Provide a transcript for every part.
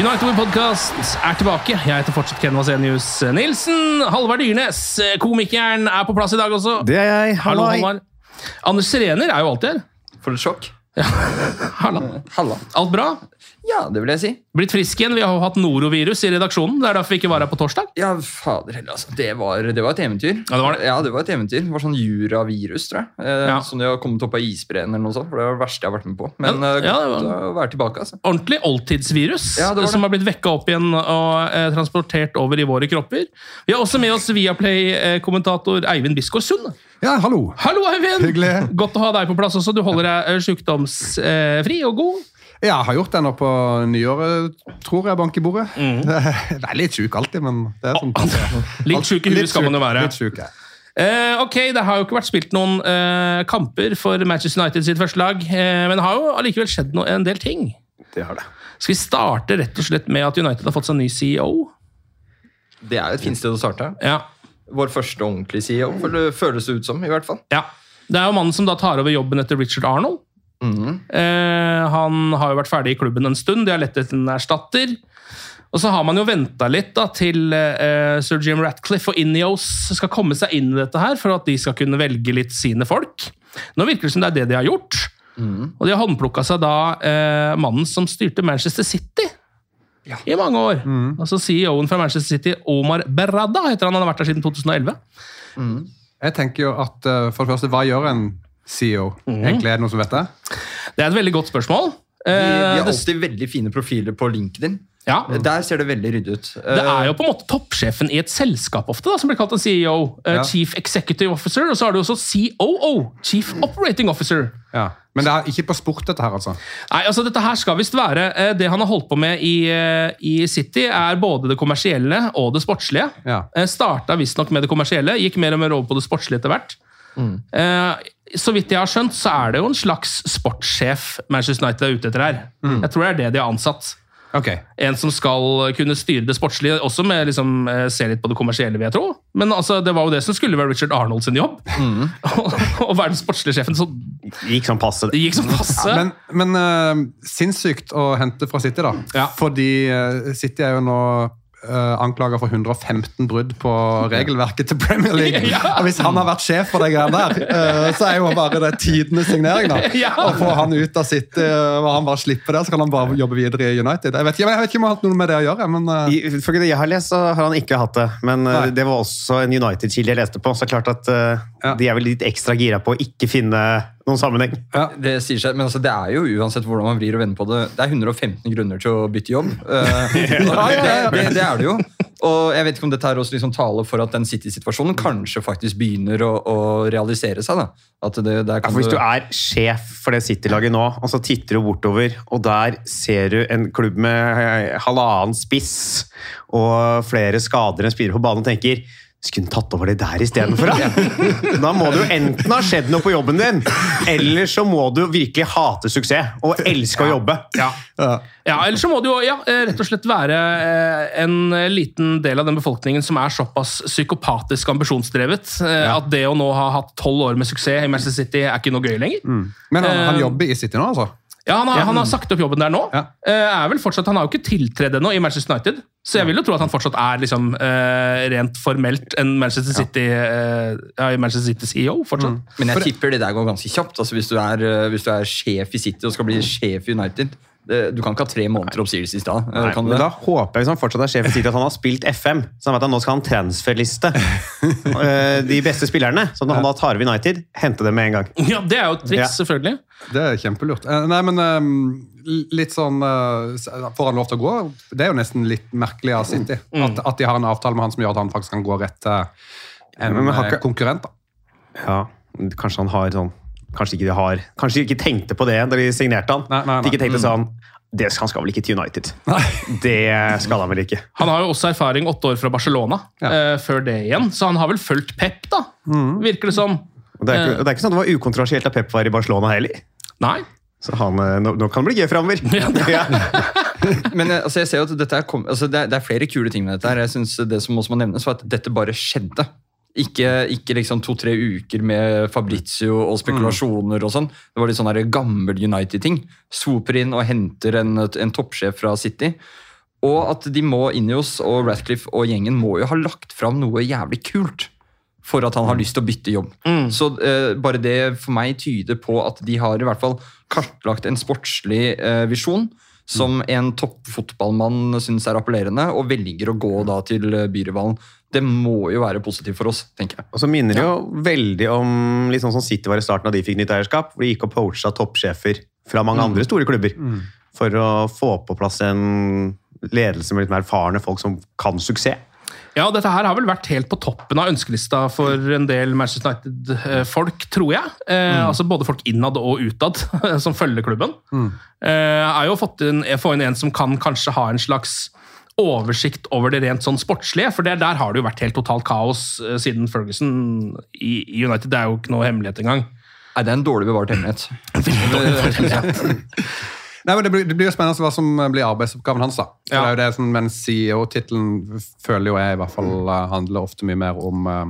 Eric United We Podcast er tilbake. Jeg heter fortsatt Ken Vasenius Nilsen. Halvard Dyrnes, komikeren, er på plass i dag også. Det er jeg. Hallo, Hallo Halvard. Anders Serener er jo alltid her. For et sjokk. Halla. Halla. Alt bra? Ja, det vil jeg si. Blitt frisk igjen? Vi har jo hatt norovirus i redaksjonen. Det er derfor vi ikke var her på torsdag. Ja, fader heller, altså. Det var, det var et eventyr. Ja, det var det. Ja, det var et eventyr. Det var sånn juravirus, tror jeg. Eh, Ja. Som de har kommet opp av isbreen eller noe sånt. For det var det verste jeg har vært med på. Men Ja, eh, ja, det var- å være tilbake, altså. Ordentlig oldtidsvirus Ja, det det. som har blitt vekka opp igjen og eh, transportert over i våre kropper. Vi har også med oss Viaplay-kommentator Eivind Bisgaard Sund. Ja, hallo. Hallo, Eivind! Hyggelig. Godt å ha deg på plass også. Du holder deg eh, sykdomsfri og god. Ja, jeg har gjort det nå på nyåret, tror jeg, bank i bordet. Mm. Det er litt sjuk alltid, men det er sånn Litt sjuk i huet skal man jo være. Litt syk, ja. Eh, ok, Det har jo ikke vært spilt noen eh, kamper for Manchester United sitt første lag, eh, men det har jo allikevel skjedd no en del ting. Det har det. Skal vi starte rett og slett med at United har fått seg ny CEO? Det er jo et fint sted å starte. Ja. Vår første ordentlige CEO, for det føles det ut som, i hvert fall. ja. Det er jo mannen som da tar over jobben etter Richard Arnold. Mm. Eh, han har jo vært ferdig i klubben en stund, de har lett etter en erstatter. Og så har man jo venta litt da, til eh, sir Jim Ratcliffe og Ineos skal komme seg inn i dette her, for at de skal kunne velge litt sine folk. Nå virker det som det er det de har gjort. Og de har håndplukka seg da eh, mannen som styrte Manchester City i mange år. Altså CEO-en fra Manchester City, Omar Berrada, heter han. Han har vært der siden 2011. Jeg tenker jo at eh, for det første, hva gjør en CEO? Mm. Egentlig er det noen som vet det? Det er et veldig godt spørsmål. De, de Eh, har alltid veldig fine profiler på LinkedIn. Ja, Der ser det veldig ryddig ut. det er jo på en måte toppsjefen i et selskap ofte, da, som blir kalt en CEO. eh, Ja. Chief Executive Officer. Og så har du også COO, Chief Operating Officer. Ja. Men det er ikke på sport, dette her, altså. Nei, altså Dette her skal visst være eh, Det han har holdt på med i, eh, i City, er både det kommersielle og det sportslige. Ja. Eh, Starta visstnok med det kommersielle, gikk mer og mer over på det sportslige etter hvert. Eh, så vidt jeg har skjønt, så er det jo en slags sportssjef Manchester United er ute etter her. Jeg tror det er det de har ansatt. Ok. En som skal kunne styre det sportslige, også med liksom, eh, se litt på det kommersielle, vil jeg tro. Men altså, det var jo det som skulle være Richard Arnold sin jobb. Å være den sportslige sjefen. Så Gikk som passe. det gikk som passe. Ja, men men uh, sinnssykt å hente fra City, da. Ja. Fordi uh, City er jo nå anklaga for 115 brudd på regelverket til Premier League. Og Hvis han har vært sjef for de greiene der, eh, så er jo bare det tidenes signering. da. Å få han ut av sitt uh, og han bare slipper det, så kan han bare jobbe videre i United. Jeg vet ikke, jeg vet ikke om han har hatt noe med det å gjøre, men Uh... Ifølge det jeg har lest, så har han ikke hatt det. Men eh, Nei. det var også en United-kilde jeg leste på. Så det er klart at uh, Ja. de er vel litt ekstra gira på å ikke finne noen sammenheng. Ja. Det sier seg, men altså, det er jo uansett hvordan man vrir og vender på det, det er 115 grunner til å bytte jobb. Uh, ja, ja. Det, det, det er det jo. Og jeg vet ikke om dette her også liksom taler for at den City-situasjonen kanskje faktisk begynner å, å realisere seg. da. At det, Hvis du er sjef for det City-laget nå, og så titter du bortover, og der ser du en klubb med halvannen spiss og flere skader en spillere på banen, og tenker skulle hun tatt over det der istedenfor? Da? da må det jo enten ha skjedd noe på jobben din, eller så må du virkelig hate suksess og elske å jobbe. Ja. ja, eller så må det jo ja, eh, rett og slett være eh, en liten del av den befolkningen som er såpass psykopatisk ambisjonsdrevet eh, at det å nå ha hatt tolv år med suksess i Manchester City er ikke noe gøy lenger. Men han, han jobber i City nå, altså? Ja, han har, han har sagt opp jobben der nå. Eh, er vel fortsatt, Han har jo ikke tiltredd ennå i Manchester United, så jeg vil jo tro at han fortsatt er liksom, eh, rent formelt en Manchester City eh, ja, Manchester City CEO. fortsatt. Men jeg tipper det der går ganske kjapt. Altså, hvis, du er, hvis du er sjef i City og skal bli sjef i United Du kan ikke ha tre måneder oppsigelse i stad. eh, Nei, kan du men det? da håper jeg hvis han fortsatt er sjefen, sier at han har spilt FM. Så han vet at nå skal han transferliste eh, de beste spillerne. Så når han da tar over United, hente dem med en gang. Ja, Det er jo et triks, Ja. selvfølgelig. Det er kjempelurt. Eh, Nei, men ehm, litt sånn eh, Får han lov til å gå? Det er jo nesten litt merkelig av City. Mm. At, at de har en avtale med han som gjør at han faktisk kan gå rett til en eh, konkurrent. da. Ja, kanskje han har sånn Kanskje ikke de har Kanskje de ikke tenkte på det da de signerte han. Nei, nei, nei. De ikke tenkte Mm. sånn det skal, Han skal vel ikke til United? Det skal han vel ikke. Han har jo også erfaring åtte år fra Barcelona eh, før det igjen, så han har vel fulgt Pep, da. Virker det som. Og det, er ikke, og det er ikke sånn at det var ukontroversielt at Pep var i Barcelona heller. Nei. Så han, eh, nå, nå kan det bli gøy framover. Ja. Men eh, altså, jeg ser jo at dette er kom, altså, det, er, det er flere kule ting med dette. her. Jeg synes Det som også må nevnes, var at dette bare skjedde. Ikke, ikke liksom to-tre uker med Fabrizio og spekulasjoner og sånn. Det var litt sånn gammel United-ting. Swooper inn og henter en, en toppsjef fra City. Og at de må inn i oss, og Ratcliffe og gjengen må jo ha lagt fram noe jævlig kult for at han har lyst til å bytte jobb. Så eh, bare det for meg tyder på at de har i hvert fall kartlagt en sportslig eh, visjon som en toppfotballmann syns er appellerende, og velger å gå da til eh, byrivalen. Det må jo være positivt for oss, tenker jeg. Og så minner det jo veldig om litt sånn som City var i starten da de fikk nytt eierskap. hvor De gikk og poacha toppsjefer fra mange andre store klubber for å få på plass en ledelse med litt mer erfarne folk som kan suksess. Ja, dette her har vel vært helt på toppen av ønskelista for en del Manchester United-folk, tror jeg. Eh, Altså Både folk innad og utad som følger klubben. Eh, har jo fått inn, få inn en som kan kanskje ha en slags oversikt over det rent sånn sportslige, for det, der har det jo vært helt totalt kaos eh, siden Ferguson i, i United. Det er jo ikke noe hemmelighet engang. Nei, det er en dårlig bevart hemmelighet. Nei, men det blir, det blir jo spennende hva som blir arbeidsoppgaven hans. da. For Ja. det er jo det som, Men CEO-tittelen føler jo jeg i hvert fall eh, handler ofte mye mer om uh,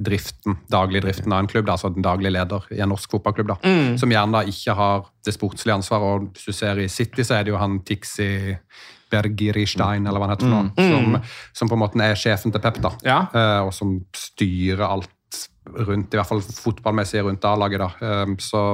driften, daglig driften av en klubb. Da, altså den daglige leder i en norsk fotballklubb. da, Mm. Som gjerne da ikke har det sportslige ansvaret. og Hvis du ser i City, så er det jo han Tixi Bergiristein, eller hva han heter, mm. noe, Mm. som, som på en måte er sjefen til Pep. da, Ja. eh, Og som styrer alt rundt, i hvert fall fotballmessig rundt A-laget. da, Eh, så...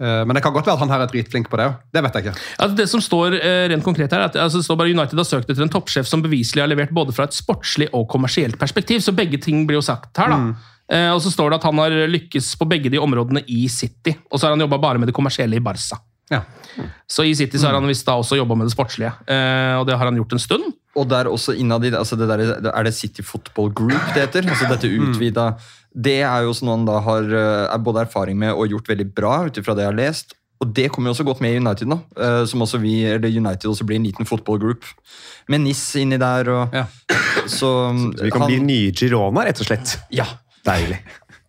eh, Men det kan godt være at han her er dritflink på det òg. Det vet jeg ikke. Altså det som står rent konkret her, er at altså det står bare United har søkt etter en toppsjef som beviselig har levert både fra et sportslig og kommersielt perspektiv. Så begge ting blir jo sagt her. da. Eh, og så står det at han har lykkes på begge de områdene i City. Og så har han jobba bare med det kommersielle i Barca. Ja. Så i City så har han visst da også jobba med det sportslige. Eh, og det har han gjort en stund. Og der også innad i det, altså det der, Er det City Football Group det heter? Altså dette utvida Det er jo også noe han da har eh, er både erfaring med og gjort veldig bra, ut ifra det jeg har lest. Og det kommer jo også godt med i United nå. eh, Som også vi, eller United også blir en liten football group. Med NIS inni der og Så, Så vi kan bli nye Girona, rett og slett. Ja. Deilig.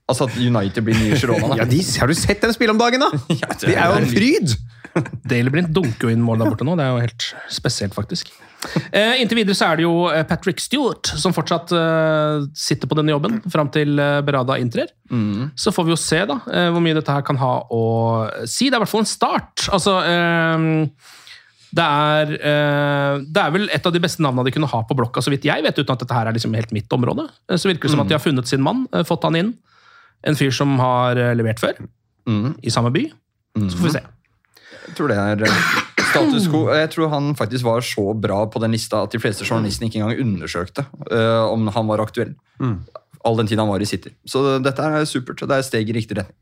Altså at United blir nye Girona? Ja, de, Har du sett dem spille om dagen, da? det Det er jo en fryd! Dale Blind dunker jo inn mål der borte nå. Det er jo helt spesielt, faktisk. Eh, inntil videre så er det jo eh, Patrick Stewart som fortsatt eh, sitter på denne jobben fram til eh, Berada inntrer. Så får vi jo se da, eh, hvor mye dette her kan ha å si. Det er i hvert fall en start. Altså eh, det er, eh, det er vel et av de beste navnene de kunne ha på blokka, så vidt jeg vet, uten at dette her er liksom helt mitt område. Så virker det som at de har funnet sin mann, eh, fått han inn. En fyr som har eh, levert før, i samme by. Så får vi se. Jeg tror det er eh, status quo. Jeg tror han faktisk var så bra på den lista at de fleste journalistene ikke engang undersøkte uh, om han var aktuell. All den tid han var i City. Så dette er supert. Det er et steg i riktig retning.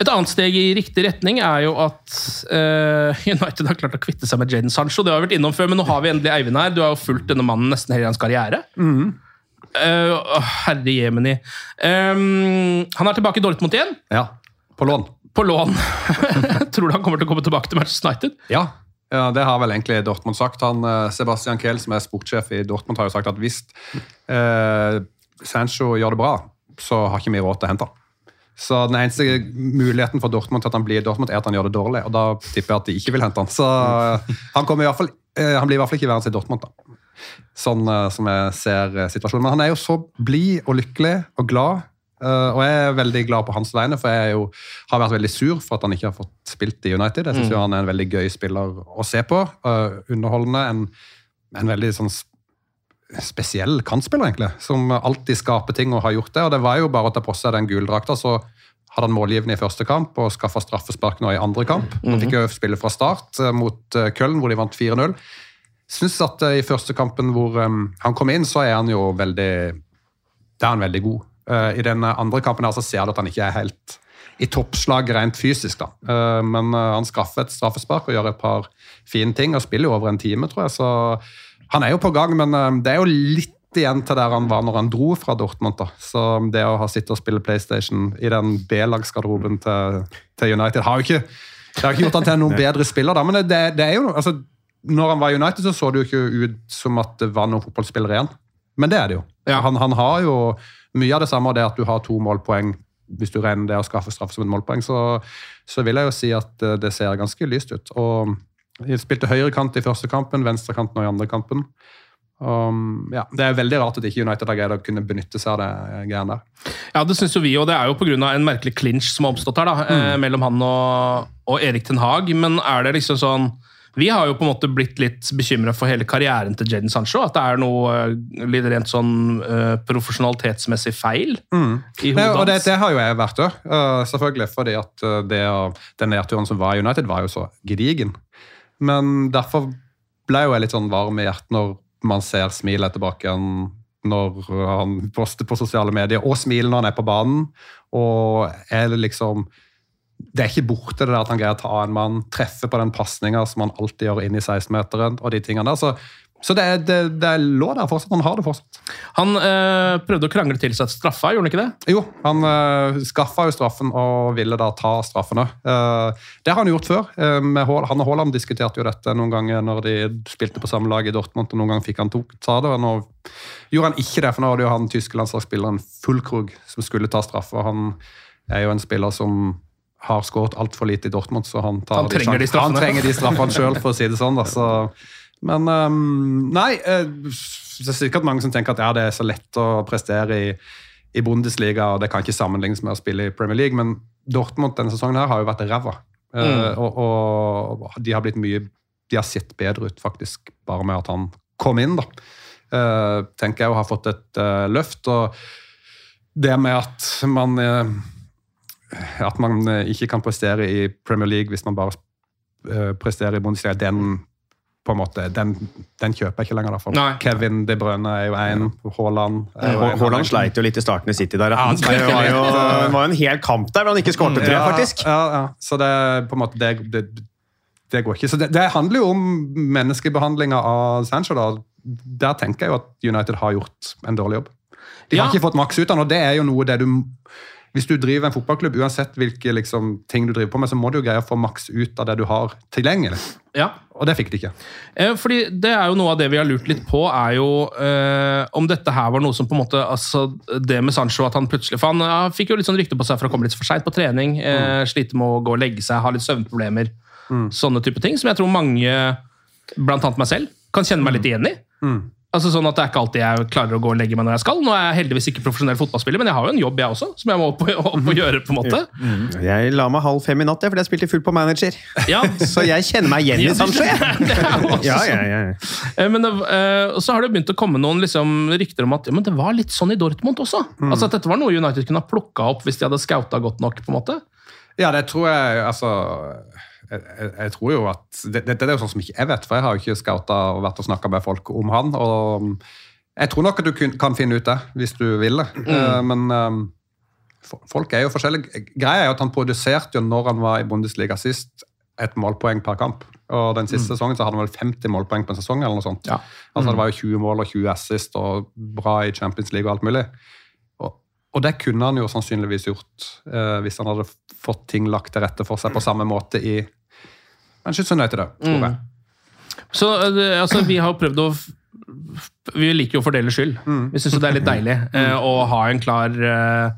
Et annet steg i riktig retning er jo at uh, United har klart å kvitte seg med Jaden Sancho. Det har vi vært innom før, men nå har vi endelig Eivind her. Du har jo fulgt denne mannen nesten hele hans karriere. Eh, åh, herre jemini. Um, han er tilbake i Dortmund igjen. Ja, på lån. På lån. Tror du han kommer til å komme tilbake til Manchester United? Ja. ja, det har vel egentlig Dortmund sagt. Han, eh, Sebastian Kehl, som er sportssjef i Dortmund, har jo sagt at hvis eh, Sancho gjør det bra, så har ikke vi råd til å hente han. Så den eneste muligheten for Dortmund til at han blir i Dortmund, er at han gjør det dårlig. Og da tipper jeg at de ikke vil hente han. Så han, kommer i hvert fall, eh, han blir i hvert fall ikke værende i Dortmund, da. Sånn eh, som jeg ser eh, situasjonen. Men han er jo så blid og lykkelig og glad. eh, og jeg er veldig glad på hans vegne, for jeg jo, har vært veldig sur for at han ikke har fått spilt i United. Jeg syns Mm. han er en veldig gøy spiller å se på. underholdende. En, en veldig sånn spesiell kantspiller, egentlig. Som alltid skaper ting og har gjort det. Og det var jo bare å ta på seg den guldrakta, så hadde han målgivende i første kamp og skaffa straffespark nå i andre kamp. Han fikk jo spille fra start mot Köln, hvor de vant 4-0. Syns at eh, i første kampen hvor eh, han kom inn, så er han jo veldig Da er han veldig god. Eh, I den andre kampen her så ser du at han ikke er helt i toppslag rent fysisk, da. Eh, Men eh, han skaffer et straffespark og gjør et par fine ting, og spiller jo over en time, tror jeg. Så han er jo på gang, men eh, det er jo litt igjen til der han var når han dro fra Dortmund. da. Så det å ha sittet og spille PlayStation i den B-lagsgarderoben til, til United har jo ikke det har ikke gjort han til noen bedre spiller, da, men det, det er jo altså, når han var i United, så så det jo ikke ut som at det var noen fotballspiller igjen. Men det er det jo. Han, han har jo mye av det samme, det at du har to målpoeng hvis du regner det å skaffe straff som et målpoeng, så, så vil jeg jo si at eh, det ser ganske lyst ut. Og jeg spilte høyrekant i første kampen, venstrekant nå i andre kampen. Um, ja, det er veldig rart at ikke United har greid å kunne benytte seg av det greiene der. Ja, det syns jo vi, og det er jo pga. en merkelig clinch som har oppstått her, da, eh, Mm. mellom han og, og Erik Ten Hag. Men er det liksom sånn Vi har jo på en måte blitt litt bekymra for hele karrieren til Jaden Sancho. At det er noe eh, litt rent sånn uh, profesjonalitetsmessig feil Mm. i hodet hodet og det, det har jo jeg vært òg, selvfølgelig. Fordi at uh, det, den nedturen som var i United, var jo så gedigen. Men derfor ble jo jeg litt sånn varm i hjertet når man ser smilet tilbake igjen når han poster på sosiale medier, og smiler når han er på banen. Og er det liksom Det er ikke borte det der at han greier å ta en mann, treffe på den pasninga som han alltid gjør inn i 16-meteren, og de tingene der. Så, så det, det, det lå der fortsatt. Han har det fortsatt. Han øh, prøvde å krangle til seg straffa, gjorde han ikke det? Jo, han øh, skaffa jo straffen og ville da ta straffene. Uh, det har han gjort før. Uh, han og Haaland diskuterte jo dette noen ganger når de spilte på samme lag i Dortmund. og Noen ganger fikk han to, ta det, og nå gjorde han ikke det. For nå hadde jo han tyske landslagsspilleren Fullkrug som skulle ta straffa. Han er jo en spiller som har skåret altfor lite i Dortmund, så han, tar Han trenger de straffene. Han trenger de straffene sjøl, for å si det sånn. da, så men um, nei, eh, det er sikkert mange som tenker at ja, det er så lett å prestere i, i Bundesliga, og det kan ikke sammenlignes med å spille i Premier League, men Dortmund denne sesongen her har jo vært ræva. Eh, Mm. og, og de har blitt mye De har sett bedre ut, faktisk, bare med at han kom inn, da. Uh, tenker jeg å ha fått et uh, løft. Og det med at man At man eh, ikke kan prestere i Premier League hvis man bare eh, presterer i Bundesliga, den på en måte, den, den kjøper jeg ikke lenger. derfor. Nei. Kevin De Bruyne er jo en, Haaland. Haaland sleit jo litt i starten i City der. Ja, han det var jo det var jo en hel kamp der hvor han ikke skårte, tre, Ja, faktisk. Ja, ja. Så det, på en måte, det, det, det går ikke. Så det, det handler jo om menneskebehandlinga av Sancho. da. Der tenker jeg jo at United har gjort en dårlig jobb. De har Ja. ikke fått maks ut av den, og det er jo noe det du Hvis du driver en fotballklubb, uansett hvilke liksom, ting du driver på med, så må du jo greie å få maks ut av det du har tilgjengelig. Ja. Og det fikk de ikke. Eh, Fordi Det er jo noe av det vi har lurt litt på, er jo eh, om dette her var noe som på en måte altså Det med Sancho, at han plutselig For han ja, fikk jo litt sånn rykte på seg for å komme litt for seint på trening. Eh, slite med å gå og legge seg, ha litt søvnproblemer. Sånne type ting. Som jeg tror mange, blant annet meg selv, kan kjenne meg litt igjen i. Altså sånn at Det er ikke alltid jeg klarer å gå og legge meg når jeg skal. Nå er jeg heldigvis ikke profesjonell fotballspiller, men jeg har jo en jobb jeg også, som jeg må opp og, opp og gjøre. på en måte. Jeg la meg halv fem i natt, ja, fordi jeg spilte fullt på manager. Ja, Så jeg kjenner meg igjen i Sancho. også Ja, sånn. ja, ja. Eh, Men eh, og så har det begynt å komme noen liksom, rykter om at ja, men det var litt sånn i Dortmund også. Altså at Dette var noe United kunne ha plukka opp hvis de hadde skauta godt nok. på en måte. Ja, det tror jeg altså jeg, jeg, tror jo at det, det, det er jo sånn som ikke jeg vet, for jeg har jo ikke scouta og vært og snakka med folk om han. og Jeg tror nok at du kun, kan finne ut det, hvis du vil det. Eh, men um, folk er jo forskjellige. Greia er jo at han produserte jo når han var i Bundesliga sist, et målpoeng per kamp. Og den siste sesongen så hadde han vel 50 målpoeng på en sesong. eller noe sånt. Ja. Altså Det var jo 20 mål og 20 assist og bra i Champions League og alt mulig. Og, det kunne han jo sannsynligvis gjort eh, hvis han hadde fått ting lagt til rette for seg på samme måte i Manchester United, da, tror jeg. Så eh, det- altså, Vi har prøvd å Vi liker jo å fordele skyld. Vi syns det er litt deilig eh, å ha en klar eh,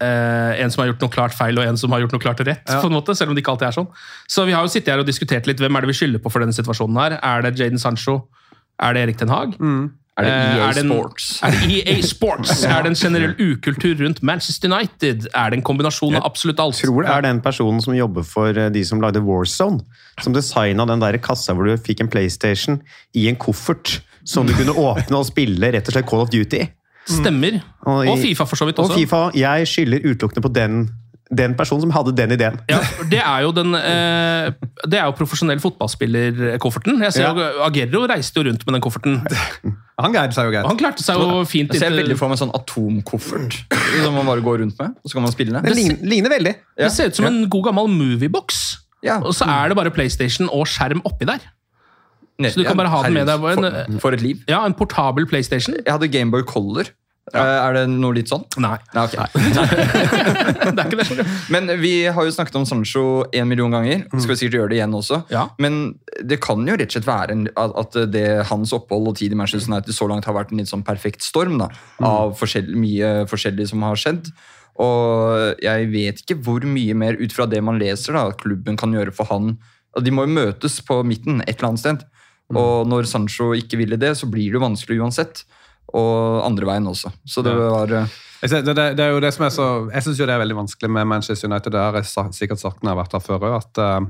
eh, En som har gjort noe klart feil, og en som har gjort noe klart rett. Ja. på en måte, Selv om det ikke alltid er sånn. Så vi har jo sittet her og diskutert litt hvem er det vi skylder på for denne situasjonen. her. Er det Jaden Sancho? Er det Erik Ten Hag? Er det Eh, EA det en- Sports? Er det EA Sports? Er det en generell ukultur rundt Manchester United? Er det en kombinasjon av absolutt alt? Jeg tror det er den personen som jobber for eh, de som lagde Warzone. Som designa den der kassa hvor du fikk en PlayStation i en koffert som du kunne åpne og spille rett og slett Call of Duty. Stemmer. Og i- Og Fifa for så vidt Og. Fifa, jeg skylder utelukkende på den, den personen som hadde den ideen. Ja, det er jo den eh, Det er jo profesjonell fotballspiller-kofferten. Jeg ser Ja. jo Aguero reiste jo rundt med den kofferten. Han greide seg jo greit. Han klarte seg jo fint Jeg ser veldig for meg en sånn atomkoffert som man bare går rundt med, og så kan man spille. Det ligner, ligner veldig. Det ser ut som en god gammel moviebox. Ja. Og så er det bare PlayStation og skjerm oppi der. Ne- Så du kan bare ha den med deg. For, for et liv. Ja, En portabel PlayStation. Jeg hadde Gameboy Color. Eh, Er det noe litt sånn? Nei. Nei, ok. det er ikke det. Men vi har jo snakket om Sancho en million ganger. Skal vi sikkert gjøre det igjen også. Ja. Men det kan jo rett og slett være at det, hans opphold og tid i Manchester United så langt har vært en litt sånn perfekt storm da, av forskjell, mye forskjellig som har skjedd. Og jeg vet ikke hvor mye mer ut fra det man leser da, klubben kan gjøre for han. De må jo møtes på midten et eller annet sted. Og når Sancho ikke ville det, så blir det jo vanskelig uansett. Og andre veien også. Så det var eh, Jeg, ser- det, det, det er jo det som er så, jeg syns det er veldig vanskelig med Manchester United. Det har jeg sikkert sagt når jeg har vært her før at uh,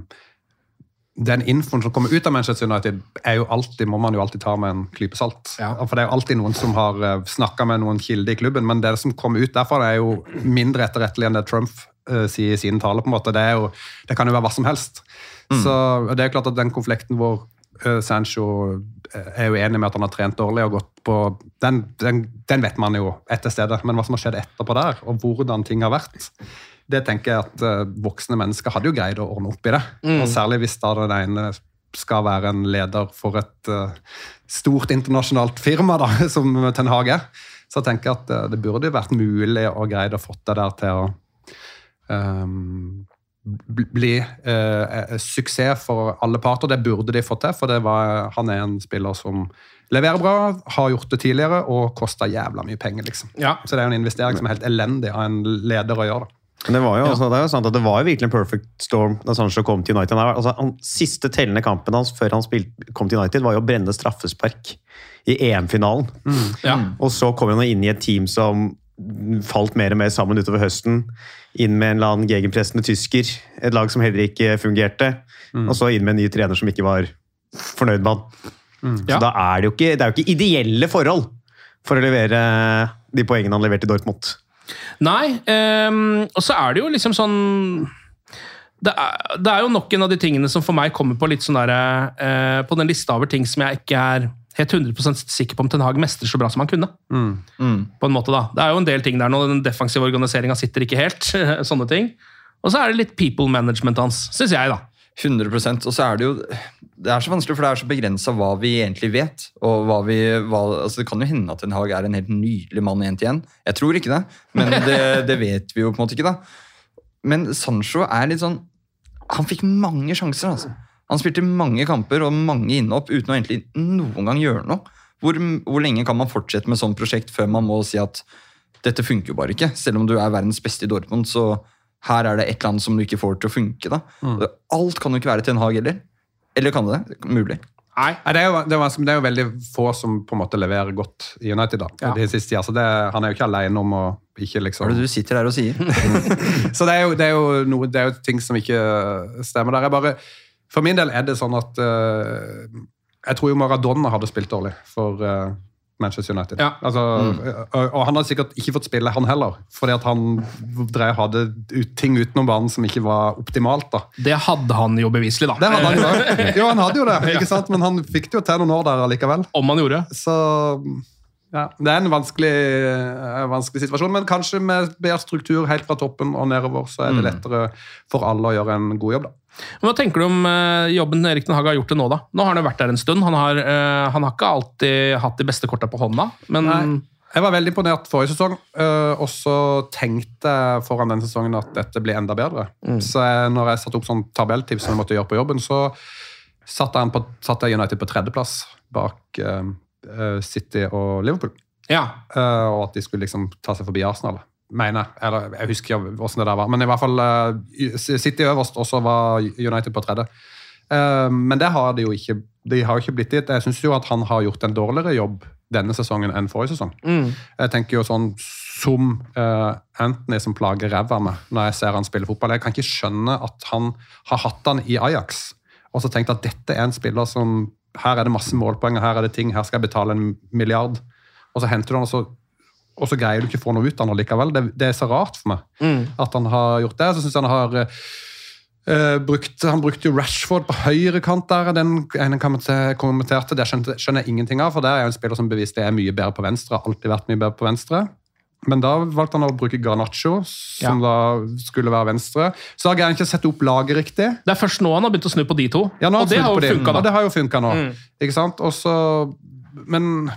den infoen som kommer ut av Manchester United, er jo alltid, må man jo alltid ta med en klype salt. For det er jo alltid noen som har uh, snakka med noen kilder i klubben, men det som kommer ut derfra, er jo mindre etterrettelig enn det Trump uh, sier i sine taler. på en måte. Det, jo, det kan jo være hva som helst. Så det er jo klart at den konflikten hvor eh, Sancho eh, er jo enig med at han har trent dårlig og gått på den, den, den vet man jo etter stedet, men hva som har skjedd etterpå der, og hvordan ting har vært, det tenker jeg at eh, voksne mennesker hadde jo greid å ordne opp i det. Mm. Og særlig hvis da den ene skal være en leder for et eh, stort internasjonalt firma, da, som Ten Hage, så tenker jeg at eh, det burde vært mulig å greid å få det der til å bl- bli eh, eh, suksess for alle parter. Det burde de fått til, for det var, han er en spiller som leverer bra, har gjort det tidligere og koster jævla mye penger. liksom. Ja. Så det er jo en investering som er helt elendig av en leder å gjøre. det. Men det var jo, altså, det er jo sant at det var jo virkelig en perfect storm da Sancho kom til United. Altså, han, siste tellende kampen hans før han spilt, kom til United, var jo å brenne straffespark i EM-finalen. Ja. Og så kom han inn i et team som falt mer og mer sammen utover høsten. Inn med en eller annen gegenpressende tysker, et lag som heller ikke fungerte. Og så inn med en ny trener som ikke var fornøyd med han. Så Ja. da er det jo ikke, det er jo ikke ideelle forhold for å levere de poengene han leverte i Dortmund. Nei, um, og så er det jo liksom sånn det er, det er jo nok en av de tingene som for meg kommer på litt sånn der, uh, på den lista over ting som jeg ikke er helt 100% sikker på om Ten Hag mestrer så bra som han kunne. På en måte da. Det er jo en del ting der nå. Den defensive organiseringa sitter ikke helt. sånne ting. Og så er det litt people management hans, syns jeg, da. 100 Og så er det jo Det er så vanskelig, for det er så begrensa hva vi egentlig vet. og hva vi, hva, altså Det kan jo hende at Ten Hag er en helt nydelig mann én til én. Jeg tror ikke det, men det, det vet vi jo på en måte ikke. da. Men Sancho er litt sånn Han fikk mange sjanser. altså. Han spilte mange kamper og mange innhopp uten å egentlig noen gang gjøre noe. Hvor, hvor lenge kan man fortsette med sånn prosjekt før man må si at dette funker jo bare ikke? Selv om du er verdens beste i Dortmund, så her er det et eller annet som du ikke får til å funke. da. Alt kan jo ikke være til en Hag heller. Eller kan det det? Mulig. Nei. Det, er jo, det, er det er jo veldig få som på en måte leverer godt i United. da. Ja. De siste altså det, Han er jo ikke alene om å ikke liksom Hva er det du sitter der og sier? Så det er, jo, det, er jo noe, det er jo ting som ikke stemmer der. Jeg bare, for min del er det sånn at uh, Jeg tror jo Maradona hadde spilt dårlig for uh, Manchester United. Ja. Altså, og, og han hadde sikkert ikke fått spille, han heller. Fordi at han drev, hadde ut, ting utenom banen som ikke var optimalt. da. Det hadde han jo beviselig, da. Det hadde han jo. Jo, han hadde jo det, ikke sant? men han fikk det jo til noen år der allikevel. Om han gjorde. Så ja, det er en vanskelig, eh, vanskelig situasjon, men kanskje med bedre struktur helt fra toppen og nedover, så er det lettere for alle å gjøre en god jobb. da. Hva tenker du om eh, jobben Erik Den Haag har gjort til nå, da? Nå har han jo vært der en stund. Han har, eh, han har ikke alltid hatt de beste korta på hånda, men Nei. Jeg var veldig imponert forrige sesong, og så tenkte jeg foran den sesongen at dette blir enda bedre. Så jeg, når jeg satte opp sånn tabelltips som jeg måtte gjøre på jobben, så satte jeg, han på, satte jeg United på tredjeplass bak City og Liverpool. Ja. Eh, og at de skulle liksom ta seg forbi Arsenal. Mener jeg. Eller jeg husker ikke hvordan det der var. Men i hvert fall eh, City øverst, og så var United på tredje. Eh, men det har de jo ikke De har jo ikke blitt dit. Jeg syns jo at han har gjort en dårligere jobb denne sesongen enn forrige sesong. Mm. Jeg tenker jo sånn som uh, Anthony som plager ræva av meg når jeg ser han spille fotball. Jeg kan ikke skjønne at han har hatt han i Ajax og så tenkt at dette er en spiller som Her er det masse målpoeng, her er det ting, her skal jeg betale en milliard. Og så henter du han, og så, og så greier du ikke å få noe ut av han likevel. Det, det er så rart for meg Mm. at han har gjort det. Så syns jeg han har eh, brukt, Han brukte jo Rashford på høyrekant der. Den ene kommenterte, det skjønner jeg ingenting av, for det er jo en spiller som bevisst er mye bedre på venstre. Har alltid vært mye bedre på venstre. Men da valgte han å bruke Garnaccio, som da skulle være venstre. Så har jeg ikke sett opp laget riktig. Det er først nå han har begynt å snu på de to. Ja, og det har. Og det har jo funka nå. Mm. Ikke sant? Og så Men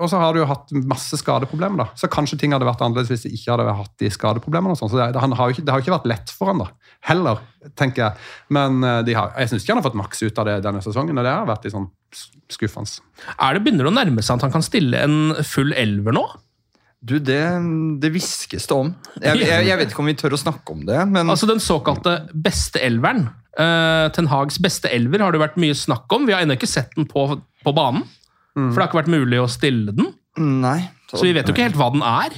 og så har du jo hatt masse skadeproblemer. da. Så kanskje ting hadde vært annerledes hvis de ikke hadde hatt de skadeproblemene. og sånn. Så det, han har ikke, det har jo ikke vært lett for han da. Heller, tenker jeg. Men eh, de har, jeg syns ikke han har fått maks ut av det denne sesongen, og det har vært litt sånn skuffende. Er det begynner det å nærme seg at han kan stille en full elver nå? Du, det, det hviskes det om. Jeg, jeg, jeg vet ikke om vi tør å snakke om det, men Altså Den såkalte beste elveren. Uh, Ten Hags beste elver har det vært mye snakk om. Vi har ennå ikke sett den på, på banen. For det har ikke vært mulig å stille den. Nei. Så vi vet jo ikke helt hva den er.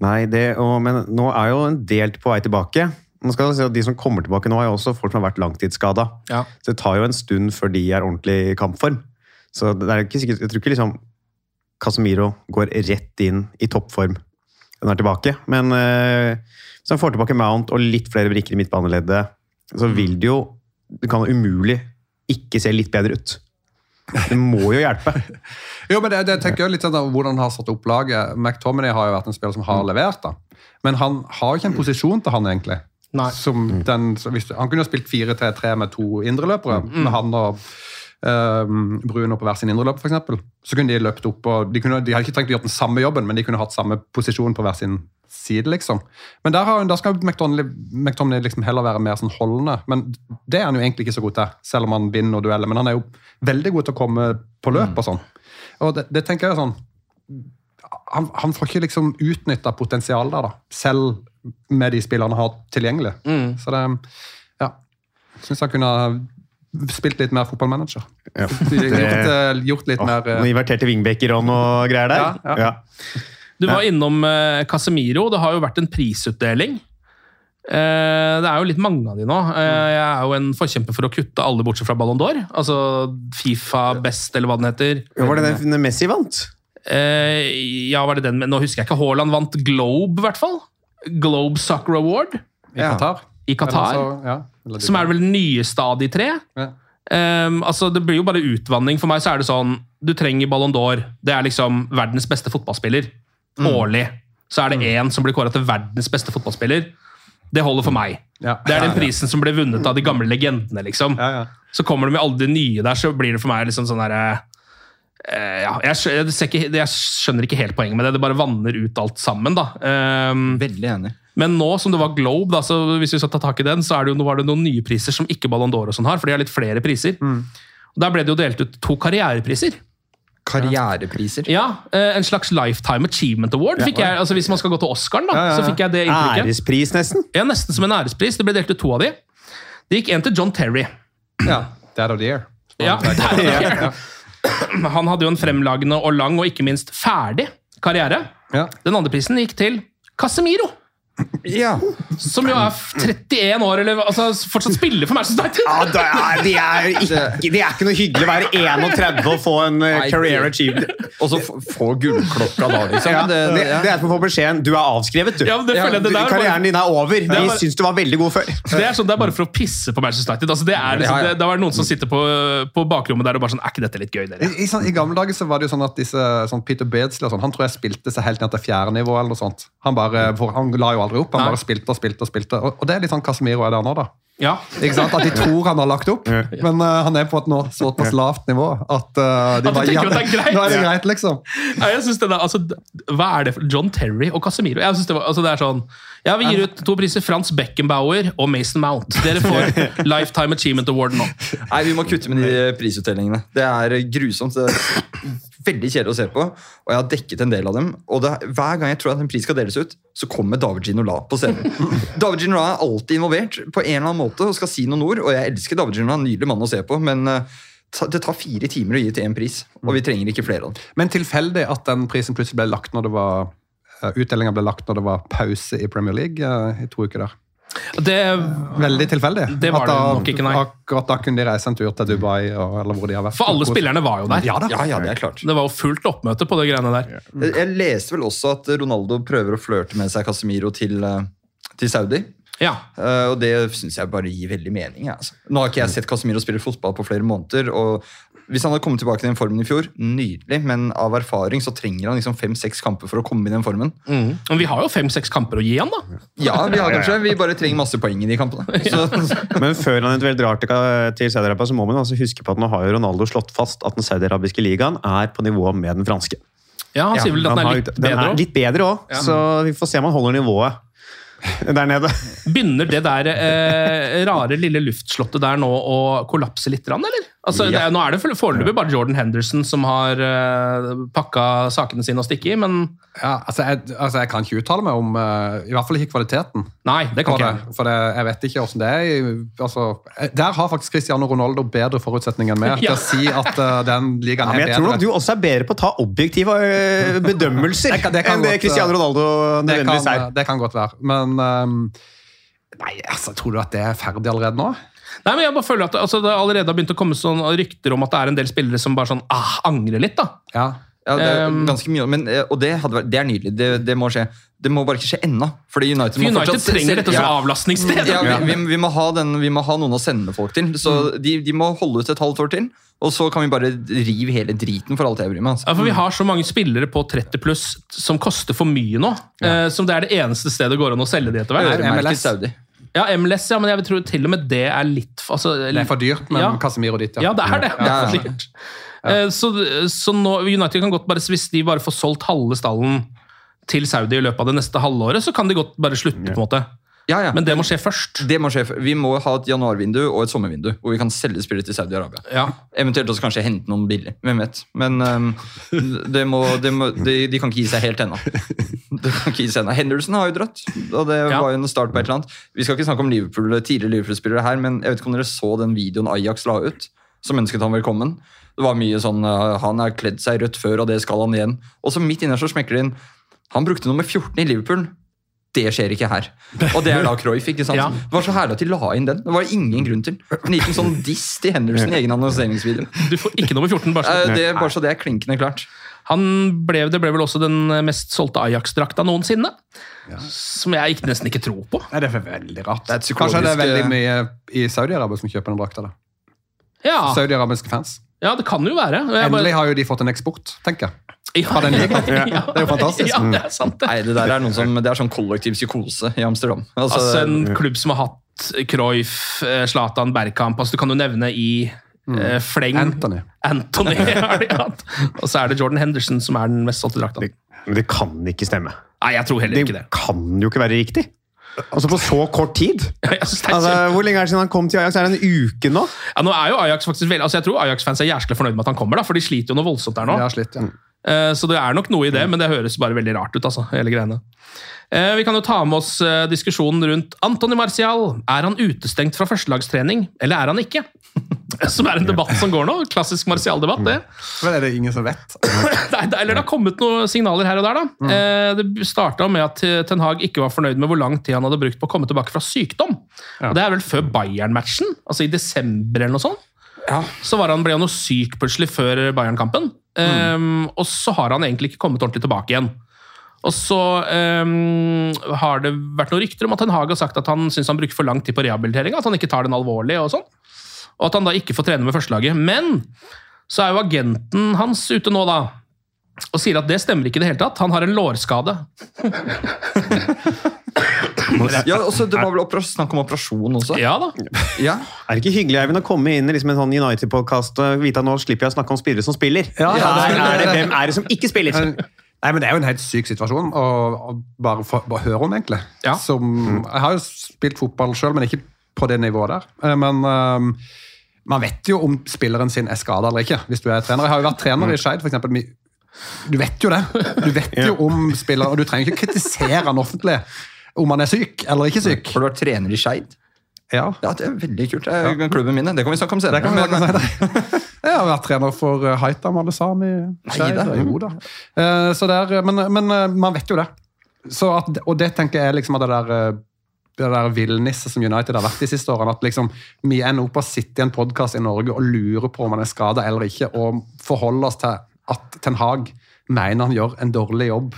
Nei, det, og, men nå er jo en del på vei tilbake. Nå skal jeg si at De som kommer tilbake nå, er jo også folk som har vært langtidsskada. Ja. Så det tar jo en stund før de er ordentlig i kampform. Så det er ikke sikkert, jeg tror ikke liksom Casemiro går rett inn i toppform Den er tilbake. Men eh, hvis han får tilbake Mount og litt flere brikker i midtbaneleddet, så vil det jo Det kan umulig ikke se litt bedre ut. Det må jo hjelpe. Jo, men det, det tenker jeg litt sånn hvordan han har satt opp laget. McTominay har jo vært en spiller som har levert, da. Men han har jo ikke en posisjon til han, egentlig. Nei. Som den, så hvis, han kunne jo spilt 4-3-3 med to indreløpere, med han og ehm, Bruno på hver sin indreløp, f.eks. Så kunne de løpt opp, og de, kunne, de hadde ikke trengt å gjøre den samme jobben, men de kunne hatt samme posisjon på hver sin side, liksom. Men der, har, der skal McTomney, liksom heller være mer sånn holdende. Men det er han jo egentlig ikke så god til, selv om han vinner og dueller. Men han er jo veldig god til å komme på løp og sånn. Og det, det tenker jeg er sånn han, han får ikke liksom utnytta potensialet der, da. Selv med de spillerne han har tilgjengelig. Mm. Så det Ja. Syns han kunne spilt litt mer fotballmanager. Ja. Gjort, eh, gjort litt oh, mer uh... Noen inverterte wingbacker og noe greier der. Ja, ja. Du var innom uh, Casemiro. Det har jo vært en prisutdeling. Uh, det er jo litt mange av de nå. Uh, jeg er jo en forkjemper for å kutte alle bortsett fra Ballon d'Or. Altså Fifa Best, eller hva den heter. Ja, var det den Messi vant? Eh, ja, var det den? Men nå husker jeg ikke. Haaland vant Globe, i hvert fall. Globe Soccer Award i Qatar. i Qatar. Så- ja, Som er vel av de tre. Ja. Um, altså Det blir jo bare utvanning. For meg så er det sånn Du trenger Ballon d'Or. Det er liksom verdens beste fotballspiller. Mm. Årlig så er det én som blir kåra til verdens beste fotballspiller. Det holder for meg. Ja. Det er den prisen som ble vunnet av de gamle legendene. liksom. Ja, ja. Så kommer de med alle de nye der, så blir det for meg liksom sånn derre eh, ja, jeg, jeg, jeg skjønner ikke helt poenget med det. Det bare vanner ut alt sammen. da. Um, Veldig enig. Men nå som det var Globe, da, så hvis vi skal ta tak i den, så er det jo, var det noen nye priser som ikke Ballon d'Or og sånn har, for de har litt flere priser. Mm. Der ble det jo delt ut to karrierepriser. Karrierepriser. Ja, eh, En slags Lifetime Achievement Award. fikk jeg, altså Hvis man skal gå til Oscaren, da, så fikk jeg det inntrykket. Ærespris, nesten. Ja, Nesten som en ærespris. Det ble delt ut to av de. Det gikk en til John Terry. ja. Dad of the year. Ja, der, Ja. Han hadde jo en fremlagende og lang og ikke minst ferdig karriere. Ja. Den andre prisen gikk til Casemiro. Ja. Som jo er 31 år, eller altså, fortsatt spiller for Manchester United. Ja, det er, det, er ikke, det er ikke noe hyggelig å være 31 og få en uh, career achievement. Og så få gullklokka da, liksom. Ja, det, det, det er som å få beskjeden du er avskrevet. du. Ja, det føler jeg det der Karrieren din er over. er Vi bare- syns du var veldig god før. Det er sånn, det er bare for å pisse på Manchester United. Altså, det er liksom. Det, det var noen som sitter på, på bakrommet der og bare sånn Er ikke dette litt gøy, dere? I, i, sånn, I gamle dager så var det jo sånn at disse, sånn Peter Beardsley og sånn, han tror jeg spilte seg helt ned til fjerde nivå. eller noe sånt. Han bare, for han la jo aldri opp. Han bare spilte og spilte og spilte. Og, og det er litt sånn Casemiro er der nå, da. Ja. Ikke sant? At de tror han har lagt opp, men uh, han er på et nå såpass lavt nivå at uh, de At bare at det er greit. Nå er det greit, liksom. Nei, jeg synes det der, altså, Hva er det for John Terry og Casemiro? Jeg synes det, var, altså, det er sånn Ja, Vi gir ut to priser. Frans Beckenbauer og Mason Mount. Dere får Lifetime Achievement Award nå. Nei, vi må kutte med de prisutdelingene. Det er grusomt. Det er veldig kjedelig å se på, og jeg har dekket en del av dem. Og det, hver gang jeg tror at en pris skal deles ut, så kommer David Ginola på scenen. David Ginola er alltid involvert på en eller annen måte og skal si noen ord, og jeg elsker David Ginola, en nydelig mann å se på, men eh, det tar fire timer å gi til én pris, og vi trenger ikke flere av dem. Men tilfeldig at den prisen plutselig ble lagt når det var eh, Utdelinga ble lagt når det var pause i Premier League eh, i to uker der. Det, Veldig tilfeldig. Det var At det da, nok ikke, nei. Akkurat da kunne de reise en tur til Dubai, og, eller hvor de har vært. For alle spillerne var jo der. Ja da. Ja, ja, det er klart. Det var jo fullt oppmøte på det greiene der. Jeg jeg leste vel også at Ronaldo prøver å flørte med seg Casemiro til, eh, til Saudi. Ja. Uh, og det syns jeg bare gir veldig mening. Altså. Nå har ikke jeg sett Casemiro spille fotball på flere måneder. og Hvis han hadde kommet tilbake til den formen i fjor, nydelig, men av erfaring så trenger han liksom fem-seks kamper for å komme i den formen. Mm. Men vi har jo fem-seks kamper å gi han, da. Ja, vi har kanskje, vi bare trenger masse poeng i de kampene. Så, Men før han eventuelt drar til, Saudi-Arabia, så må man altså huske på at nå har jo Ronaldo slått fast at den saudi-arabiske ligaen er på nivå med den franske. Ja, Han sier vel at den er har- litt den bedre òg. litt bedre òg, så vi får se om han holder nivået der nede. Begynner det der eh, rare lille luftslottet der nå å kollapse litt, eller? Altså, det, er- nå er det for- foreløpig bare Jordan Henderson som har uh, pakka sakene sine og stikke i, men Ja, altså, jeg, altså, jeg kan ikke uttale meg om uh, I hvert fall ikke kvaliteten. Nei, det kan For, ikke det, for det, jeg vet ikke hvordan det er. Altså, eh, der har faktisk Cristiano Ronaldo bedre forutsetninger enn meg til å si at uh, den Ja, ligaen men er jeg tror nok du også er bedre på å ta objektive bedømmelser Det kan- det kan enn det Cristiano Ronaldo nødvendigvis er. det kan godt være. Men ehm, Nei, altså, tror du at det er ferdig allerede nå? Nei, men jeg bare føler at altså, Det allerede har begynt å komme sånn rykter om at det er en del spillere som bare sånn ah, angrer litt. da. Ja. ja, det er Um, ganske mye, men, eh, og det, hadde vært, det er nydelig. Det, det må skje. Det må bare ikke skje ennå. Fordi United, For United fortsatt trenger dette som Ja. avlastningssted. Ja, vi, vi, vi, må ha den, vi må ha noen å sende folk til. Så de, de må holde ut et halvt år til. Og så kan vi bare rive hele driten for alt jeg bryr meg. Altså. Ja, for Vi har så mange spillere på 30 pluss som koster for mye nå. Eh, som det er det eneste stedet det går an å selge de etter hvert. Øremerket MLS. Saudi. Ja, MLS, ja, men jeg tror til og med det er litt altså, Det er for dyrt, men Ja. Casemiro ditt, Ja, Ja, det er det. det er Ja. for dyrt. Eh, Så, så nå, United kan godt bare, Hvis de bare får solgt halve stallen til Saudi i løpet av det neste halvåret, så kan de godt bare slutte. på en måte. Ja, ja. Men det må skje først. Det må skje. Vi må ha et januarvindu og et sommervindu hvor vi kan selge spillet til Saudi-Arabia. Ja. Eventuelt også kanskje hente noen billig. Hvem vet. Men um, det må, det må, de, de kan ikke gi seg helt ennå. Henderson har jo dratt, og det var jo en start på et eller annet. Vi skal ikke snakke om Liverpool, tidligere Liverpool-spillere her, men jeg vet ikke om dere så den videoen Ajax la ut, som ønsket han velkommen. Det var mye sånn uh, Han har kledd seg rødt før, og det skal han igjen. Og så midt inne så smekker det inn Han brukte nummer 14 i Liverpool. Det skjer ikke her. Og det er da Cruyff. ikke sant? Ja. Det var så herlig at de la inn den. Det var ingen grunn til. En liten sånn diss til Henderson i egen annonseringsvideo. Du får ikke nummer 14. bare Eh, så. Det, bare så det er klinkende klart. Han ble, det ble vel også den mest solgte Ajax-drakta noensinne. Som jeg ikke, nesten ikke tror på. Nei, det er veldig rart. Det er et Kanskje det er veldig eh, mye i Saudi-Arabia som kjøper den drakta. da. Ja, Saudi-arabiske fans. Ja det kan jo være. Jeg bare- Endelig har jo de fått en eksport, tenker jeg. Ja. Det er jo fantastisk. Ja, det er sant, det. Nei, det der er noen som, det er sånn kollektiv psykose i Amsterdam. Altså, Altså En klubb som har hatt Cruyff, eh, Zlatan, Bergkamp altså Du kan jo nevne i eh, fleng Anthony. Anthony har de hatt. Og så er det Jordan Henderson som er den mest solgte drakta. Men det kan ikke stemme. Nei, jeg tror heller Det ikke det. kan jo ikke være riktig. Altså På så kort tid? Altså, hvor lenge er det siden han kom til Ajax? Er det en uke nå? ja, nå er jo Ajax faktisk veldig, altså Jeg tror Ajax-fans er jæsklig fornøyd med at han kommer, da, for de sliter jo noe voldsomt der nå. De har slitt, ja. Eh, Så det er nok noe i det, men det høres bare veldig rart ut. altså, hele greiene. Eh, Vi kan jo ta med oss eh, diskusjonen rundt Antony Martial. Er han utestengt fra førstelagstrening, eller er han ikke? Som er en debatt som går nå. Klassisk marsialdebatt, det. Men er det ingen som vet? Nei, det- eller det har kommet noen signaler her og der. da. Eh, Det starta med at Ten Hag ikke var fornøyd med hvor lang tid han hadde brukt på å komme tilbake fra sykdom. Og Det er vel før Bayern-matchen, altså i desember eller noe sånt. Så var han, ble han jo syk plutselig før Bayern-kampen. Um, og så har han egentlig ikke kommet ordentlig tilbake igjen. Og så um, har det vært noen rykter om at Ten Hag har sagt at han syns han bruker for lang tid på rehabilitering, at han ikke tar den alvorlig, og sånn. Og at han da ikke får trene med førstelaget. Men så er jo agenten hans ute nå, da, og sier at det stemmer ikke i det hele tatt. Han har en lårskade. Ja, også, Det var vel opera- snakk om operasjon også? Ja da. Ja. Er det ikke hyggelig Eivind, å komme inn i liksom en sånn United-podkast og vite at nå slipper jeg å snakke om spillere som spiller? Ja, ja, er, det- er det, hvem er det som ikke spiller? Nei, men Det er jo en helt syk situasjon å, bare, bare høre om, egentlig. Ja. Som, jeg har jo spilt fotball sjøl, men ikke på det nivået der. Eh, Men ehm, man vet jo om spilleren sin er skada eller ikke, hvis du er trener. Jeg har jo vært trener i Skeid, f.eks. Du vet jo det. Du vet jo om spilleren, og du trenger ikke kritisere han offentlig om han er syk eller ikke syk. Har du vært trener i Skeid? Ja. Ja, det er veldig kult. Det er klubben min. Det kan vi snakke om senere. Det kan vi snakke om. Jeg har vært trener for eh, Haitam Alesami. Eh, men, men eh, man vet jo det. Så at, og det tenker jeg liksom at det der det der villnisset som United har vært de siste årene. At liksom vi ender opp å sitte i en podkast i Norge og lure på om han er skada eller ikke, og forholde oss til at Ten Hag mener han gjør en dårlig jobb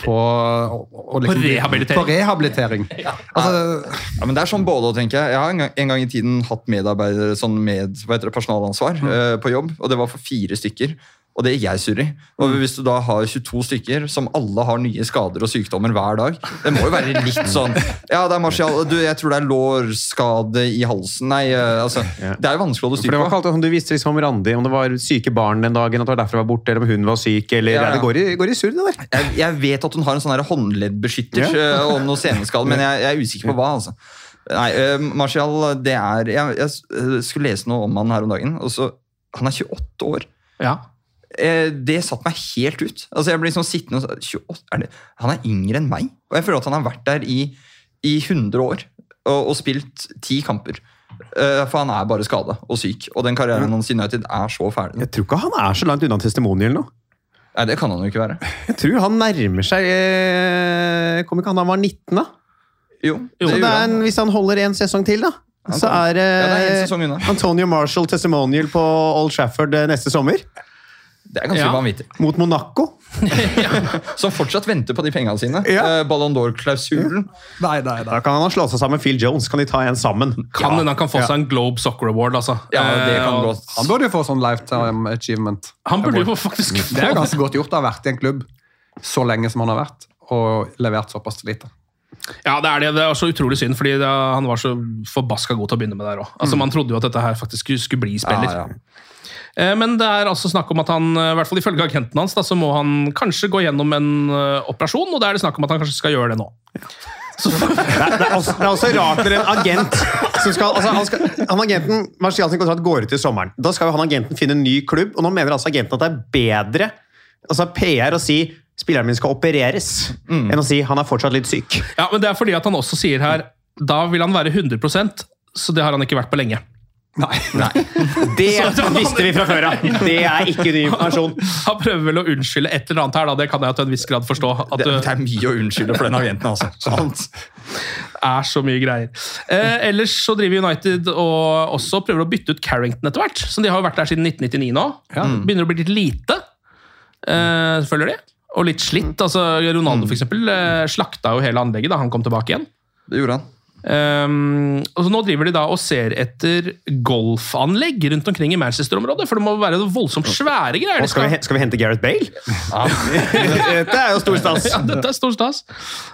på, og, og liksom, På rehabilitering. På rehabilitering. Altså, Ja, men det er sånn både, tenker Jeg Jeg har en gang, en gang i tiden hatt medarbeidere sånn med personalansvar mm. uh, personalansvar på jobb, og det var for fire stykker. Og det gikk jeg surr i. Og hvis du da har 22 stykker som alle har nye skader og sykdommer hver dag Det må jo være litt sånn Ja, det er Martial, du, jeg tror det er lårskade i halsen Nei, eh, altså Det er jo vanskelig å holde For styr det var på. ikke alltid sånn du visste liksom om Randi, om det var syke barn den dagen, at det var derfor hun var borte, eller om hun var syk, eller Ja, ja. Det går i, går i surr, det der. Jeg, jeg vet at hun har en sånn håndleddbeskytter ja. og noe seneskade, men jeg, jeg er usikker på hva. altså. Nei, uh, Martial, det er jeg, jeg eh, skulle lese noe om han her om dagen. og så, Han er 28 år. Ja. Eh, det satte meg helt ut. Altså jeg blir sånn sittende og så- 28, er det, Han er yngre enn meg, og jeg føler at han har vært der i, i 100 år og, og spilt ti kamper. Eh, for han er bare skada og syk, og den karrieren hans i United er så ferdig. Jeg tror ikke han er så langt unna testimoniel nå. Nei, det kan han jo ikke være. Jeg tror han nærmer seg eh, Kom ikke han da han var 19, da? Jo, han. en, hvis han holder en sesong til, da, så er Ja, det er unna. Antonio Marshall testimonial på Old Trafford eh, neste sommer. Det er ganske Ja. vanvittig. Mot Monaco. ja, Som fortsatt venter på de pengene sine. Ja. Eh, Ballon d'Or-klausulen. nei, nei, nei. Da kan han slå seg sammen med Phil Jones. Kan de ta en sammen? Kan hende han kan få seg en Globe Soccer Award, altså. Ja, det Eh, kan og gå. Han burde jo få sånn lifetime achievement. Han burde jo faktisk få Det er ganske godt gjort å ha vært i en klubb så lenge som han har vært, og levert såpass lite. Ja, det er det. Det er så utrolig synd, fordi det, han var så forbaska god til å begynne med der òg. Altså, Man trodde jo at dette her faktisk skulle, skulle bli spiller. Ja, ja. Eh, Men det er altså snakk om at han, eh, i hvert fall ifølge agenten hans, da, så må han kanskje gå gjennom en eh, operasjon, og det er det snakk om at han kanskje skal gjøre det nå. Det er, det, er også, det er også rart når en agent som skal, altså han, skal, han agenten, Marcial sin kontrakt går ut i sommeren. Da skal jo han agenten finne en ny klubb, og nå mener altså agenten at det er bedre altså PR å si spilleren min skal opereres, enn å si han er fortsatt litt syk. Ja, men Det er fordi at han også sier her da vil han være 100% så det har han ikke vært på lenge. Nei. Det visste vi fra før av! Det er ikke ny informasjon. Han prøver vel å unnskylde et eller annet her, da. det kan jeg til en viss grad forstå. Det, det er mye å unnskylde for den agenten. altså. Sant? er så mye greier. Eh, ellers så driver United og også prøver å bytte ut Carrington etter hvert. Som de har jo vært der siden 1999 nå. Begynner å bli litt lite. Eh, følger de? Og litt slitt. altså Ronaldo for eksempel, eh, slakta jo hele anlegget da han kom tilbake igjen. Det gjorde han. Um, og så Nå driver de da og ser etter golfanlegg rundt omkring i Manchester-området. For det må være voldsomt svære greier. Og skal, vi, skal vi hente Gareth Bale? Dette er jo stor stas. Ja, dette er stor stas.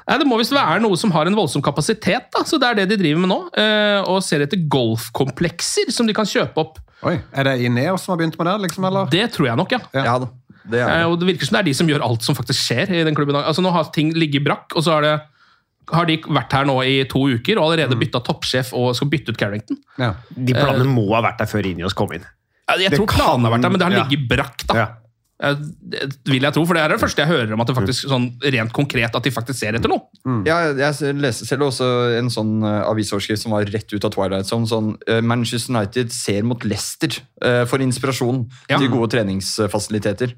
Nei, det må visst være noe som har en voldsom kapasitet, da. så det er det de driver med nå. Uh, og ser etter golfkomplekser som de kan kjøpe opp. Oi, Er det Ineos som har begynt med det? liksom, eller? Det tror jeg nok, ja. Ja ja Det er det. og det virker som det er de som gjør alt som faktisk skjer i den klubben. Altså Nå har ting ligget brakk, og så har, det, har de vært her nå i to uker og allerede bytta toppsjef og skal bytte ut Carrington. Ja. De planene må ha vært der før Inios kom inn. Ja, Jeg Det tror planene har vært der, men det har ja. ligget brakk, da. Ja. Eh, Det vil jeg tro, for det er det første jeg hører om at det faktisk sånn rent konkret at de faktisk ser etter noe. Ja, jeg leste selv også en sånn uh, avisoverskrift som var rett ut av Twilight Zone. Sånn, uh, Manchester United ser mot Leicester uh, for inspirasjon Ja. til gode treningsfasiliteter.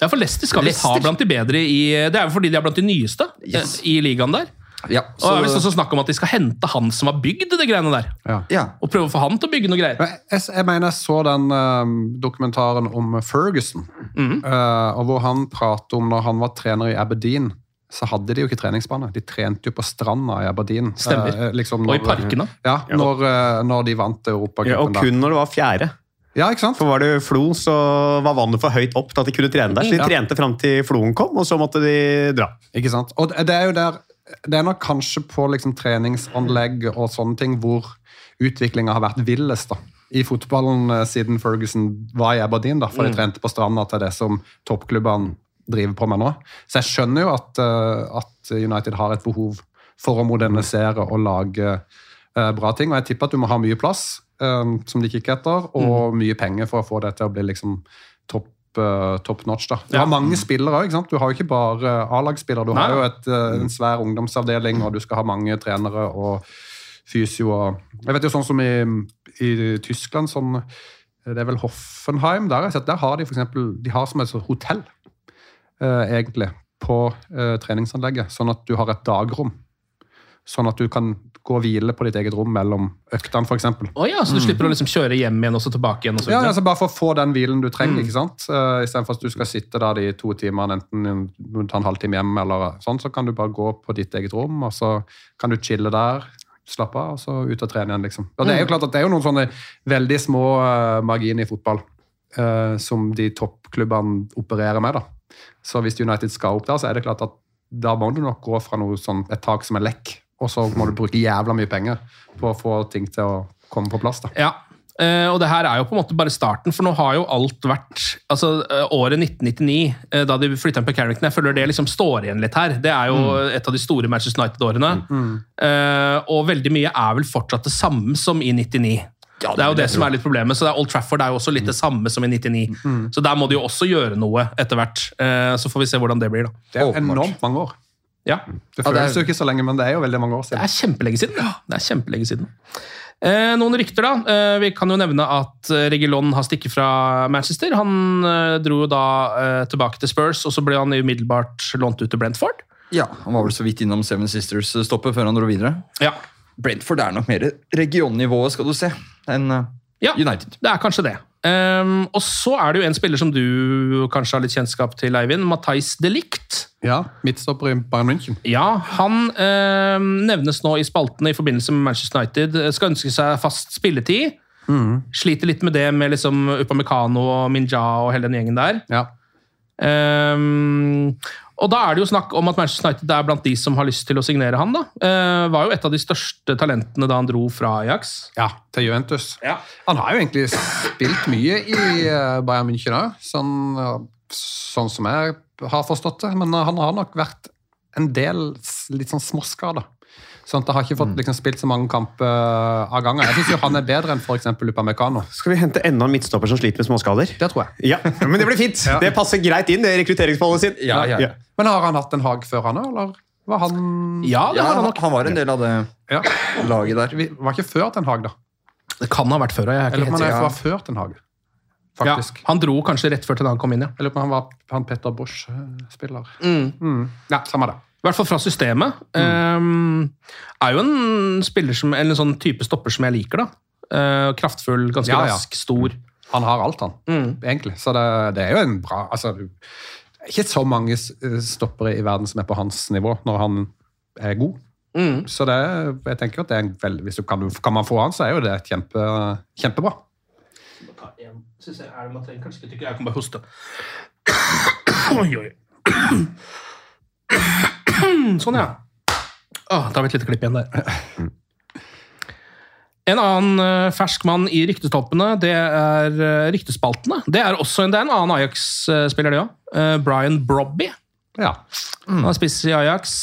Ja, for Leicester skal vi ta blant de bedre i Det er jo fordi de er blant de nyeste eh, Yes. i ligaen der. Ja, Og det er visst også snakk om at de skal hente han som har bygd det greiene der. Ja. ja. Og prøve å få han til å bygge noe greier. Jeg, jeg mener jeg så den uh, dokumentaren om Ferguson, Mm. Uh, og hvor han prater om når han var trener i Aberdeen. Så hadde de jo ikke treningsbane. De trente jo på stranda i Aberdeen. Stemmer. Uh, liksom Og i når- parkene. Ja, når, eh, når de vant Ja, og kun når det var fjerde. Ja, ikke sant? For var det Flo, så var vannet for høyt opp til at de kunne trene der. Så de Ja. trente fram til Floen kom, og så måtte de dra. Ikke sant? Og det er jo der det er nok kanskje på liksom treningsanlegg og sånne ting hvor utviklinga har vært villest. da. I fotballen eh, siden Ferguson var i Aberdeen, da, for de Mm. trente på stranda til det som toppklubbene driver på med nå. Så jeg skjønner jo at, eh, at United har et behov for å modernisere og lage uh, bra ting. Og jeg tipper at du må ha mye plass, eh, som de kikker etter, og mye penger for å få det til å bli liksom topp top notch. da. Du Ja. har mange spillere òg. Du har jo ikke bare A-lagsspillere. Du har jo et, eh, en svær ungdomsavdeling, og du skal ha mange trenere og fysio. og Jeg vet jo sånn som i, i Tyskland sånn, Det er vel Hoffenheim. Der, har sett, der har de for eksempel, de har som et hotell, eh, egentlig, på eh, treningsanlegget. Sånn at du har et dagrom. Sånn at du kan gå og hvile på ditt eget rom mellom øktene, f.eks. Oh, ja, Så du slipper å liksom kjøre hjem igjen og så tilbake igjen? og så Ja, altså Bare for å få den hvilen du trenger, Mm. ikke sant? Uh, istedenfor at du skal sitte der de to timene, enten du tar en halvtime hjem, eller sånn, så kan du bare gå på ditt eget rom, og så kan du chille der, slappe av, og så ut og trene igjen, liksom. Og det er jo Mm. klart at det er jo noen sånne veldig små uh, marginer i fotball uh, som de toppklubbene opererer med, da. Så hvis United skal opp der, så er det klart at da må du nok gå fra noe sånn, et tak som er lekk, og så må du bruke jævla mye penger på å få ting til å komme på plass, da. Ja, Uh, og det her er jo på en måte bare starten, for nå har jo alt vært altså uh, Året 1999, uh, da de flytta inn på Carrington, jeg føler det liksom står igjen litt her. Det er jo Mm. et av de store Manchester United-årene. Eh, og veldig mye er vel fortsatt det samme som i 99. det er jo det som er litt problemet. så det er Old Trafford er jo også litt det samme som i 99. Så der må de jo også gjøre noe etter hvert. Eh, så får vi se hvordan det blir, da. Det er enormt mange år. Ja. Det Ja, det føles er- jo ikke så lenge, men det er jo veldig mange år siden. Det er kjempelenge siden. Ja, Det er kjempelenge siden. Eh, noen rykter, da. Eh, vi kan jo nevne at Regilon har stikket fra Manchester. Han eh, dro jo da eh, tilbake til Spurs, og så ble han umiddelbart lånt ut til Brentford. Ja, Han var vel så vidt innom Seven Sisters-stoppet før han dro videre. Ja. Brentford er nok mer regionnivået, skal du se, enn eh, Ja, United. det er kanskje det. Um, og så er det jo en spiller som du kanskje har litt kjennskap til, Eivind. Matais de Ligt. Ja, midtstopper i Bayern München. Ja, han eh, nevnes nå i spaltene i forbindelse med Manchester United. Skal ønske seg fast spilletid. Sliter litt med det med liksom Upamecano og Minja og hele den gjengen der. Ja. Ehm, og da er det jo snakk om at Manchester United er blant de som har lyst til å signere han. da. Uh, var jo et av de største talentene da han dro fra Ajax. Ja, til Juventus. Ja. Han har jo egentlig spilt mye i eh, Bayern München òg, sånn, sånn som jeg har forstått det. Men eh, han har nok vært en del litt sånn småskada. Sånn at jeg har ikke fått liksom, spilt så mange kamper eh, av gangen. Jeg syns han er bedre enn f.eks. Upamecano. Skal vi hente enda en midtstopper som sliter med småskader? Det tror jeg. Ja, men det blir fint! Det passer greit inn, det rekrutteringspolicyen. Ja, ja, ja. Men har han hatt en hag før han òg, eller var han Ja, det Ja, har han han, nok. han var en del av det Ja. laget der. Vi- Var ikke før Ten Hag, da? Det kan ha vært før. Jeg er Eller ikke om helt han var før Ten Hag? Ja, Faktisk. han dro kanskje rett før til da han kom inn, ja. Jeg lurer på om han var han Petter Bosch-spiller. Mm. Mm. Ja, samme det. I hvert fall fra systemet. Ehm, er jo en spiller som, eller en sånn type stopper som jeg liker. da. Eh, kraftfull, ganske Ja, ja. stor. Han har alt, han. Mm. Egentlig. Så det, det er jo en bra altså, ikke så mange s- stoppere i verden som er på hans nivå når han er god. Mm. Så det, jeg tenker at det er en veldig, hvis du kan, kan man få han, så er jo det kjempe, kjempebra. jeg en. Synes jeg, er det man kanskje. Jeg kan bare hoste. Oi, oi. Sånn, ja. Åh, da har vi et lite klipp igjen der. En annen eh, fersk mann i ryktetoppene, det er eh, ryktespaltene. Det er også en, det er en annen Ajax-spiller, det òg. Brian Brobby. Ja. Han har spiss i Ajax.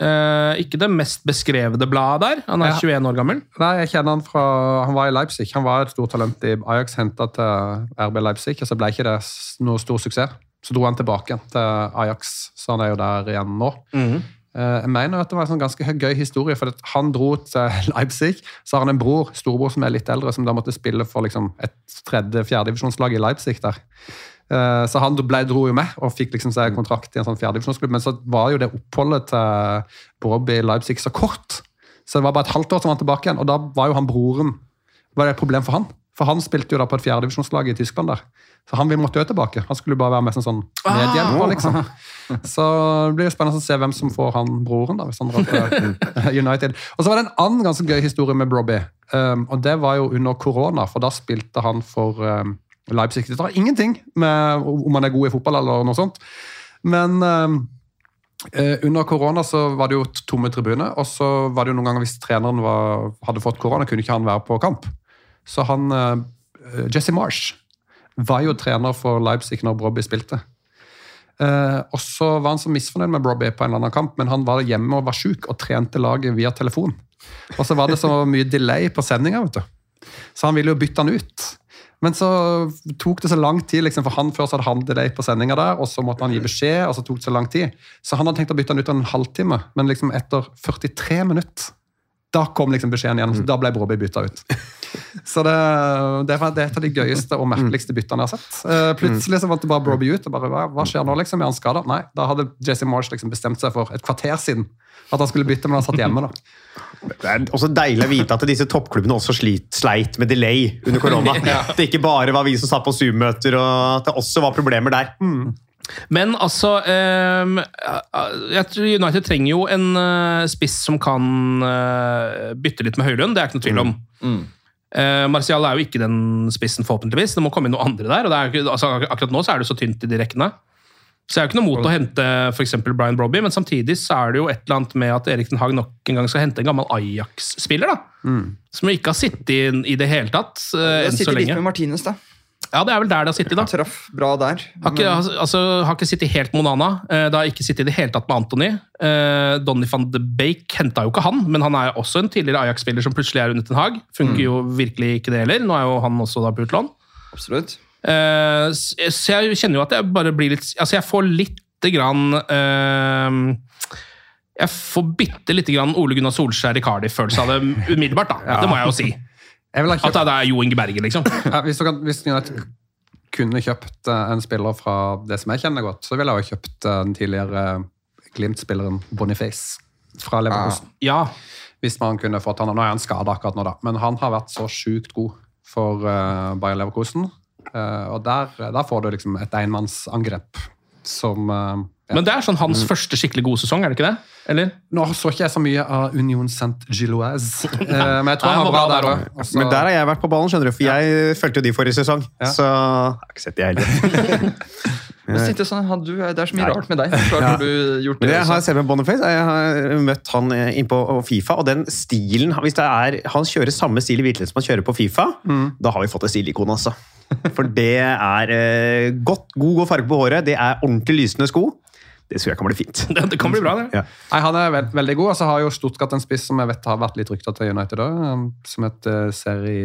Eh, ikke det mest beskrevne bladet der. Han er Ja. 21 år gammel. Nei, jeg kjenner Han fra, han var i Leipzig. Han var et stort talent i Ajax, henta til RB Leipzig, og så ble ikke det noe stor suksess. Så dro han tilbake til Ajax, så han er jo der igjen nå. Eh, Jeg mener at det var en sånn ganske gøy historie, for han dro til Leipzig. Så har han en bror, storebror som er litt eldre, som da måtte spille for liksom et tredje-fjerdedivisjonslag i Leipzig. der. Eh, Så han ble, dro jo med og fikk liksom seg kontrakt i en sånn fjerdedivisjonsklubb. Men så var jo det oppholdet til Bobby i Leipzig så kort. Så det var bare et halvt år som han var tilbake igjen, og da var jo han broren var det et problem for han. For han spilte jo da på et fjerdedivisjonslag i Tyskland der. Så han måtte jo tilbake. Han skulle bare være med som sånn medhjelper, liksom. Så det blir jo spennende å se hvem som får han broren, da, hvis han drar til United. Og så var det en annen ganske gøy historie med Robbie. Um, og det var jo under korona, for da spilte han for um, Leipzig. Det har ingenting med om han er god i fotball eller noe sånt. Men um, Eh, under korona så var det jo tomme tribuner, og så var det jo noen ganger hvis treneren var, hadde fått korona, kunne ikke han være på kamp. Så han, eh, Jesse Marsh, var jo trener for Leipzig når Brobby spilte. Uh, og så var han så misfornøyd med Brobby på en eller annen kamp, men han var hjemme og var sjuk og trente laget via telefon. Og så var det så mye delay på sendinga, vet du. Så han ville jo bytte han ut. Men så tok det så lang tid, liksom, for han først hadde han delay på sendinga der, og så måtte han gi beskjed, og så tok det så lang tid. Så han hadde tenkt å bytte han ut en halvtime, men liksom etter 43 minutter da kom liksom beskjeden igjen, så da ble Broby bytta ut. Så det, det, var, det er et av de gøyeste og merkeligste byttene jeg har sett. Uh, plutselig så valgte bare Brobby ut. og bare, hva, hva skjer nå, liksom? Er han skada? Nei, da hadde Jesse Marsh liksom bestemt seg for et kvarter siden at han skulle bytte, men han satt hjemme. da. Det er også deilig å vite at disse toppklubbene også slit, sleit med delay under korona. At det ikke bare var vi som satt på Zoom-møter, og at det også var problemer der. Men altså ehm, tror United trenger jo en eh, spiss som kan eh, bytte litt med Høylund, det er ikke noe tvil om. Eh, Martial er jo ikke den spissen, forhåpentligvis. Det må komme inn noen andre der. og det er ikke, altså, Akkurat nå så er det så tynt i de rekkene. Så jeg har ikke noe mot å hente eksempel Brian Brobby, men samtidig så er det jo et eller annet med at Erik Den Haag nok en gang skal hente en gammel Ajax-spiller. da. Som ikke har sittet i, i det hele tatt eh, enn så sitter litt med Martinez, da. Ja, det er vel der det har sittet, da. Traff bra der. Har ikke, altså, har ikke sittet helt med Onana. Eh, Det har ikke sittet i det hele tatt med Anthony. Eh, Donny van de Bake henta jo ikke han, men han er også en tidligere Ajax-spiller som plutselig er under Ten Hag. Funker jo virkelig ikke det heller. Nå er jo han også da på utlån. Absolutt. Eh, Så jeg kjenner jo at jeg bare blir litt Altså, jeg får lite grann Jeg får bitte lite grann Ole Gunnar Solskjær i Cardiff-følelse av det umiddelbart, da. Det må jeg jo si. Jeg vil ha At det er Jo Inge Berge, liksom. ja, hvis, du kan, hvis United kunne kjøpt eh, en spiller fra det som jeg kjenner godt, så ville jeg jo kjøpt eh, den tidligere Glimt-spilleren Boniface fra Leverkusen. Ja. Hvis man kunne fått han. Nå er han skada akkurat nå, da, men han har vært så sjukt god for uh, Bayer Leverkusen. Uh, og der, der får du liksom et enmannsangrep som eh, ja. Men det er sånn hans første skikkelig gode sesong, er det ikke det? Eller? Nå så ikke jeg så mye av Union Saint-Gilloise, eh, men jeg tror Nei, han var bra der òg. Men der har jeg vært på ballen, skjønner du, for jeg fulgte jo de forrige sesong. Ja. Så jeg har ikke sett de heller. Men så sånn, han- du, det er så mye rart med deg. Klart har du gjort Men det jeg har sett med Boniface, jeg har møtt han inn på Fifa, og den stilen hvis det er, Han kjører samme stil i virkeligheten som han kjører på Fifa. Da har vi fått et stilikon, altså. For det er eh, godt, god, god farge på håret, det er ordentlig lysende sko. Det tror jeg kan bli fint. Det, det kan bli bra, det. Ja. Nei, Han er veld, veldig god. Og så har jo Stuttgart en spiss som jeg vet har vært litt rykta til United også, som heter Seri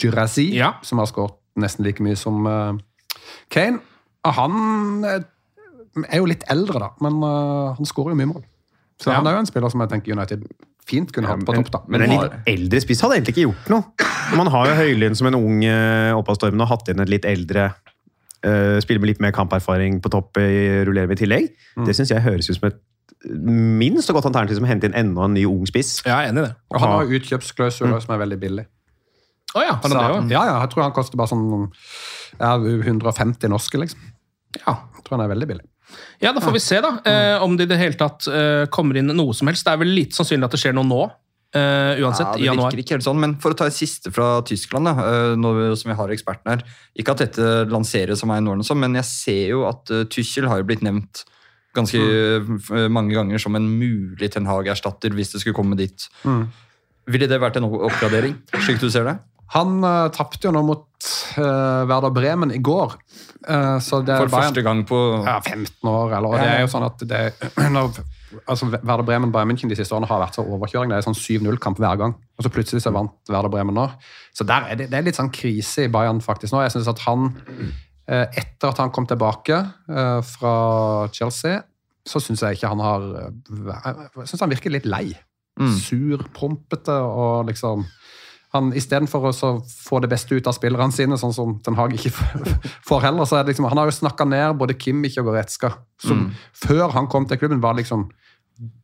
Jurazi. Ja. Som har skåret nesten like mye som uh, Kane. Han eh, er jo litt eldre, da, men eh, han skårer jo mye mål. Så Ja. han er jo en spiller som jeg tenker United fint kunne hatt på topp. da. men en litt eldre spiss hadde egentlig ikke gjort noe. Man har jo Høylund som en ung eh, oppadstormende og hatt inn et litt eldre eh, spiller med litt mer kamperfaring på topp, i rullerer med i tillegg. Det syns jeg høres ut som et minst så godt alternativ som å hente inn enda en ny ung spiss. Jeg er enig i det. Og han har jo mm. som er veldig billig. Å ja, har han ja, ja, jeg tror han koster bare sånn ja, 150 norske, liksom. Ja. Jeg tror han er veldig billig. Ja, da får vi se da, eh, om det i det hele tatt eh, kommer inn noe som helst. Det er vel lite sannsynlig at det skjer noe nå, Uh, uansett, Ja, i det januar. virker ikke helt sånn, men For å ta et siste fra Tyskland, da, uh, nå som vi har eksperten her Ikke at dette lanseres som sånt, men jeg ser jo at uh, Tyskjel har jo blitt nevnt ganske mm. mange ganger som en mulig Ten Hag-erstatter hvis det skulle komme dit. Ville det vært en oppgradering, slik du ser det? Han uh, tapte jo nå mot uh, Werder Bremen i går. Uh, så det For Bayern, første gang på ja, 15 år, eller, og det er jo sånn at det, når, altså, Werder Bremen Bayern München de siste årene har vært så overkjøring. Det er sånn 7-0-kamp hver gang. Og så plutselig så vant Werder Bremen nå. Så der er det, det er litt sånn krise i Bayern faktisk nå. Jeg synes at han, etter at han kom tilbake fra Chelsea, så syns jeg ikke han har Jeg syns han virker litt lei. Sur, prompete og liksom han Istedenfor å få det beste ut av spillerne sine, sånn som Den Haag ikke får heller, så er det liksom, han har jo snakka ned både Kimmich og Goretzka, som før han kom til klubben, var liksom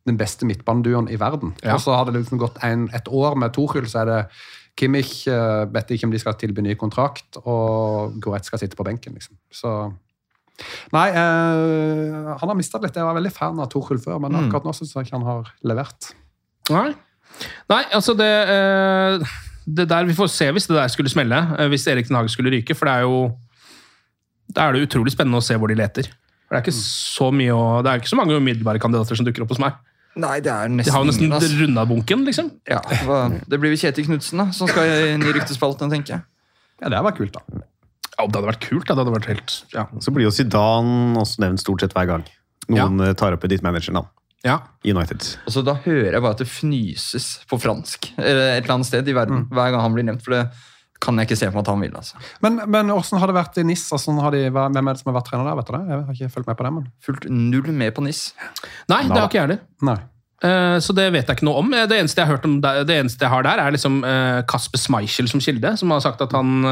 den beste midtbaneduoen i verden. Ja. Og så har det liksom gått en, et år med Tuchel, så er det Kimmich uh, vet ikke om de skal tilby ny kontrakt, og Goretzka sitter på benken, liksom. Så Nei, eh, han har mista litt. Jeg var veldig fan av Tuchel før, men akkurat nå syns jeg ikke han har levert. Nei. Nei, altså det, eh, det der, Vi får se hvis det der skulle smelle, eh, hvis Erik Den Hage skulle ryke. For det er jo Da er det utrolig spennende å se hvor de leter. Det er ikke så mye å, det er ikke så mange umiddelbare kandidater som dukker opp hos meg. Nei, det er nesten De har jo nesten altså. runda bunken, liksom. Ja, hva, det blir vel Kjetil Knutsen, da, som skal inn i ryktespalten, tenker jeg. Ja, det hadde vært kult, da. Ja, det hadde vært kult. da. Det hadde vært helt, ja. Så blir jo Zidane også nevnt stort sett hver gang. Noen ja. tar opp et ditt manager-navn. Ja. United. Og så Da hører jeg bare at det fnyses på fransk eller et eller annet sted i verden hver gang han blir nevnt. For det kan jeg ikke se for meg at han vil. altså. Men, men hvordan har det vært i NIS? Altså, har de, hvem er det som har vært trener der? vet du det? Jeg har ikke fulgt med på det, men... Fulgt null med på NIS. Nei, det har ikke jeg heller. Eh, Så det vet jeg ikke noe om. Eh, Det eneste jeg har, hørt om der, det eneste jeg har der, er liksom eh, Kasper Schmeichel som kilde, som har sagt at han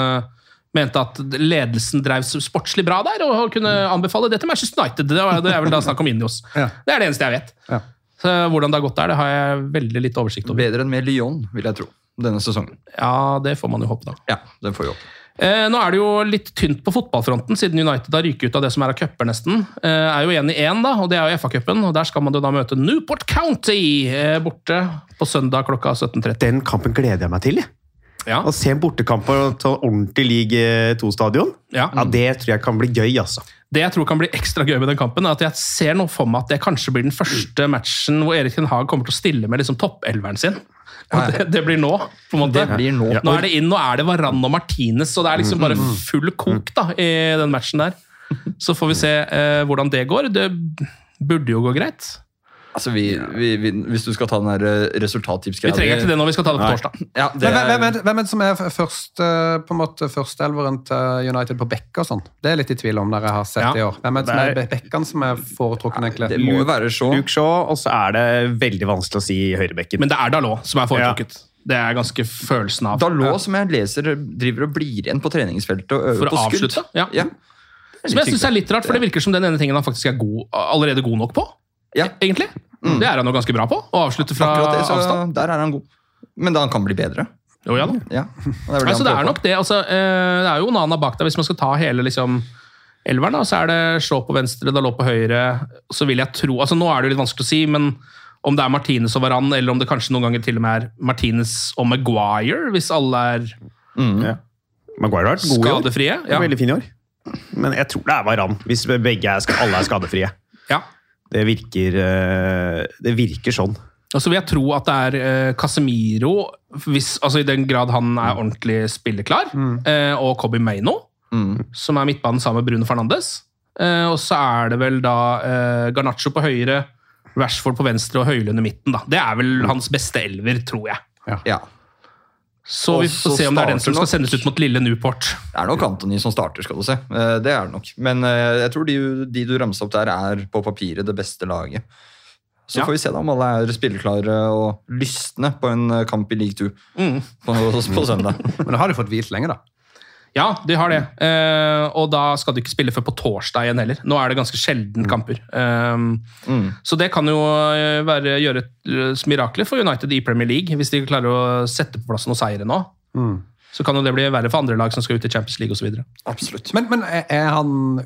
mente at ledelsen drev sportslig bra der, og kunne anbefale det til Manchester United. Det var- det er vel da snakk om Indios. Ja. Det er det eneste jeg vet. Ja. Så hvordan det har gått der, det har jeg veldig litt oversikt over. Bedre enn med Lyon, vil jeg tro. Denne sesongen. Ja, det får man jo håpe, da. Ja, det får vi håpe. Eh, nå er det jo litt tynt på fotballfronten, siden United har ryket ut av det som er av cuper, nesten. Eh, er jo igjen i én, da, og det er jo FA-cupen. Og der skal man jo da møte Newport County eh, borte på søndag klokka 17.30. Den kampen gleder jeg meg til. jeg. Ja. Å se en bortekamp på ordentlig league 2-stadion, Ja. ja, det tror jeg kan bli gøy, altså. Det jeg tror kan bli ekstra gøy med den kampen, er at jeg ser nå for meg at det kanskje blir den første matchen hvor Erik Den Haag kommer til å stille med liksom toppelveren sin. Det, det blir nå, på en måte. Det blir nå. Nå er det inn, nå er det Varan og Martinez, og det er liksom bare full kok da, i den matchen der. Så får vi se eh, hvordan det går. Det burde jo gå greit. Altså, vi, vi, vi, Hvis du skal ta den der eh, resultattipsgreia Vi trenger ikke det når vi skal ta det på torsdag. Ja, det Men hvem, hvem, er, er det- hvem er det som er først, eh, på en måte førsteelveren til United på bekk og sånn? Det er litt i tvil om, dere jeg har sett Ja. i år. Hvem er det som er er- bekkene som er foretrukken, egentlig? det må jo være så. Luke Shaw, og så er det veldig vanskelig å si høyrebekken. Men det er Dalot som er foretrukket. Det er ganske følelsen av. Dalot, som jeg leser, driver og blir igjen på treningsfeltet og øver For på skudd. avslutte, ja. Ja. Som jeg synes er litt rart, for det virker som den ene tingen han faktisk er god, allerede god nok på. Ja. Egentlig. Det er han jo ganske bra på. Å avslutte fra det, så avstand. der er han god. Men da han kan bli bedre. Jo, ja da. Ja. det er Altså, det er nok det. Altså, eh, det er jo Nana bak der, hvis man skal ta hele liksom, elveren. da, Så er det Shaw på venstre, Dalot på høyre. Så vil jeg tro, altså Nå er det jo litt vanskelig å si, men om det er Martinez og Varan, eller om det kanskje noen ganger til og med er Martinez og Maguire, hvis alle er Ja. Maguire har vært god år. skadefrie. Ja. Veldig fin i år. Men jeg tror det er Varan, hvis begge er, alle er skadefrie. Ja. Det virker, eh, det virker sånn. Og så vil jeg tro at det er eh, Casemiro, hvis, altså i den grad han er ordentlig spilleklar, mm. og Cobby Maino, Mm. som er midtbanen sammen med Bruno Fernandes. Eh, og så er det vel da eh, Garnaccio på høyre, Rashford på venstre og Høylund i midten. da. Det er vel hans beste elver, tror jeg. Ja. Ja. Så vi får så se om det er den som skal sendes ut mot lille Newport. Det er nok Anthony som starter, skal du se. Eh, Det er det nok. Men eh, jeg tror de, de du ramset opp der, er på papiret det beste laget. Så Ja. får vi se da om alle er spilleklare og lystne på en eh, kamp i league 2 Mm. på, på søndag. Men da har de fått hvilt lenge, da. Ja, de har det. Uh, og da skal du ikke spille før på torsdag igjen heller. Nå er det ganske sjelden kamper. Um, Mm. Så det kan jo eh, være, gjøre et mirakel for United i Premier League, hvis de klarer å sette på plass noen seire nå. Mm. Så kan jo det bli verre for andre lag som skal ut i Champions League osv. Absolutt. Men, men er han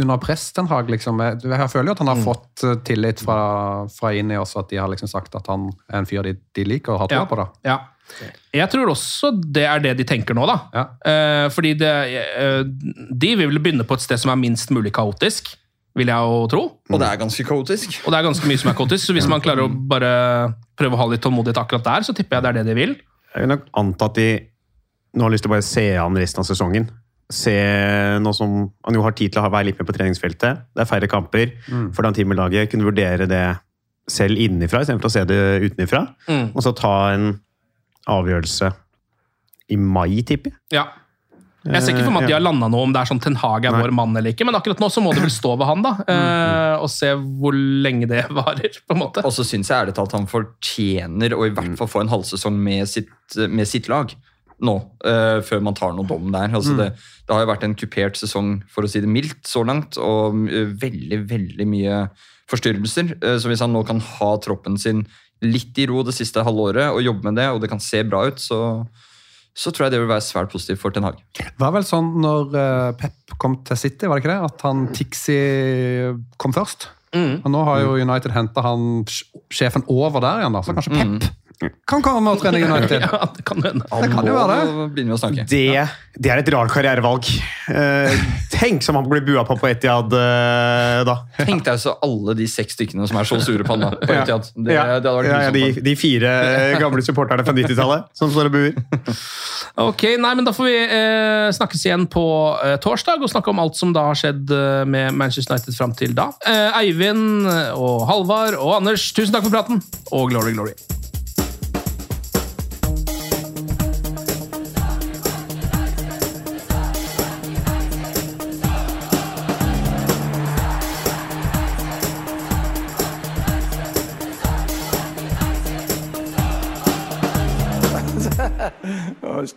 under press, Ten Hag? Liksom? Jeg jeg føler jo at han har fått eh, tillit fra, fra inni også, at de har liksom sagt at han er en fyr de, de liker og har tro Ja. på. da. Ja. Jeg tror også det er det de tenker nå, da. Ja. Eh, fordi det, eh, de vil vel begynne på et sted som er minst mulig kaotisk, vil jeg jo tro. Og det er ganske kaotisk. Og det er ganske mye som er kaotisk, så hvis man klarer å bare prøve å ha litt tålmodighet akkurat der, så tipper jeg det er det de vil. Jeg vil nok anta at de nå har lyst til å bare se an resten av sesongen. Se nå som han jo har tid til å ha- være litt med på treningsfeltet. Det er færre kamper. For den teamet laget kunne vurdere det selv innenfra istedenfor å se det utenfra. Mm. Og så ta en avgjørelse i mai, tipper jeg. Ja. Jeg ser ikke for meg at de har landa noe om det er sånn Ten Hag er Nei. vår mann eller ikke, men akkurat nå så må det vel stå ved han, da. Mm. Og se hvor lenge det varer, på en måte. Og så syns jeg ærlig talt han fortjener å i hvert fall få en halvsesong med sitt, med sitt lag nå, uh, før man tar noen dom der. Altså det, det har jo vært en kupert sesong, for å si det mildt, så langt, og uh, veldig, veldig mye forstyrrelser. Uh, så hvis han nå kan ha troppen sin litt i ro det siste halvåret og jobbe med det, og det kan se bra ut, så, så tror jeg det vil være svært positivt for Ten Hag. Det var vel sånn når Pep kom til City, var det ikke det? At han Tixi kom først. Mm. Og nå har jo United henta han sjefen over der igjen, da. Så kanskje Pep kan komme og trene United. Ja, det kan hende. Det kan jo være det. Det, det er et rart karrierevalg. Eh, tenk som han blir bua på på Etiad eh, da. Tenk deg så alle de seks stykkene som er så sure på han da, på Etihad. Det, ja. det hadde vært ja, ja, de, de fire gamle supporterne fra 90-tallet som står og buer. Ok, nei, men Da får vi eh, snakkes igjen på eh, torsdag og snakke om alt som da har skjedd med Manchester United fram til da. Eh, Eivind og Halvard og Anders, tusen takk for praten, og glory, glory.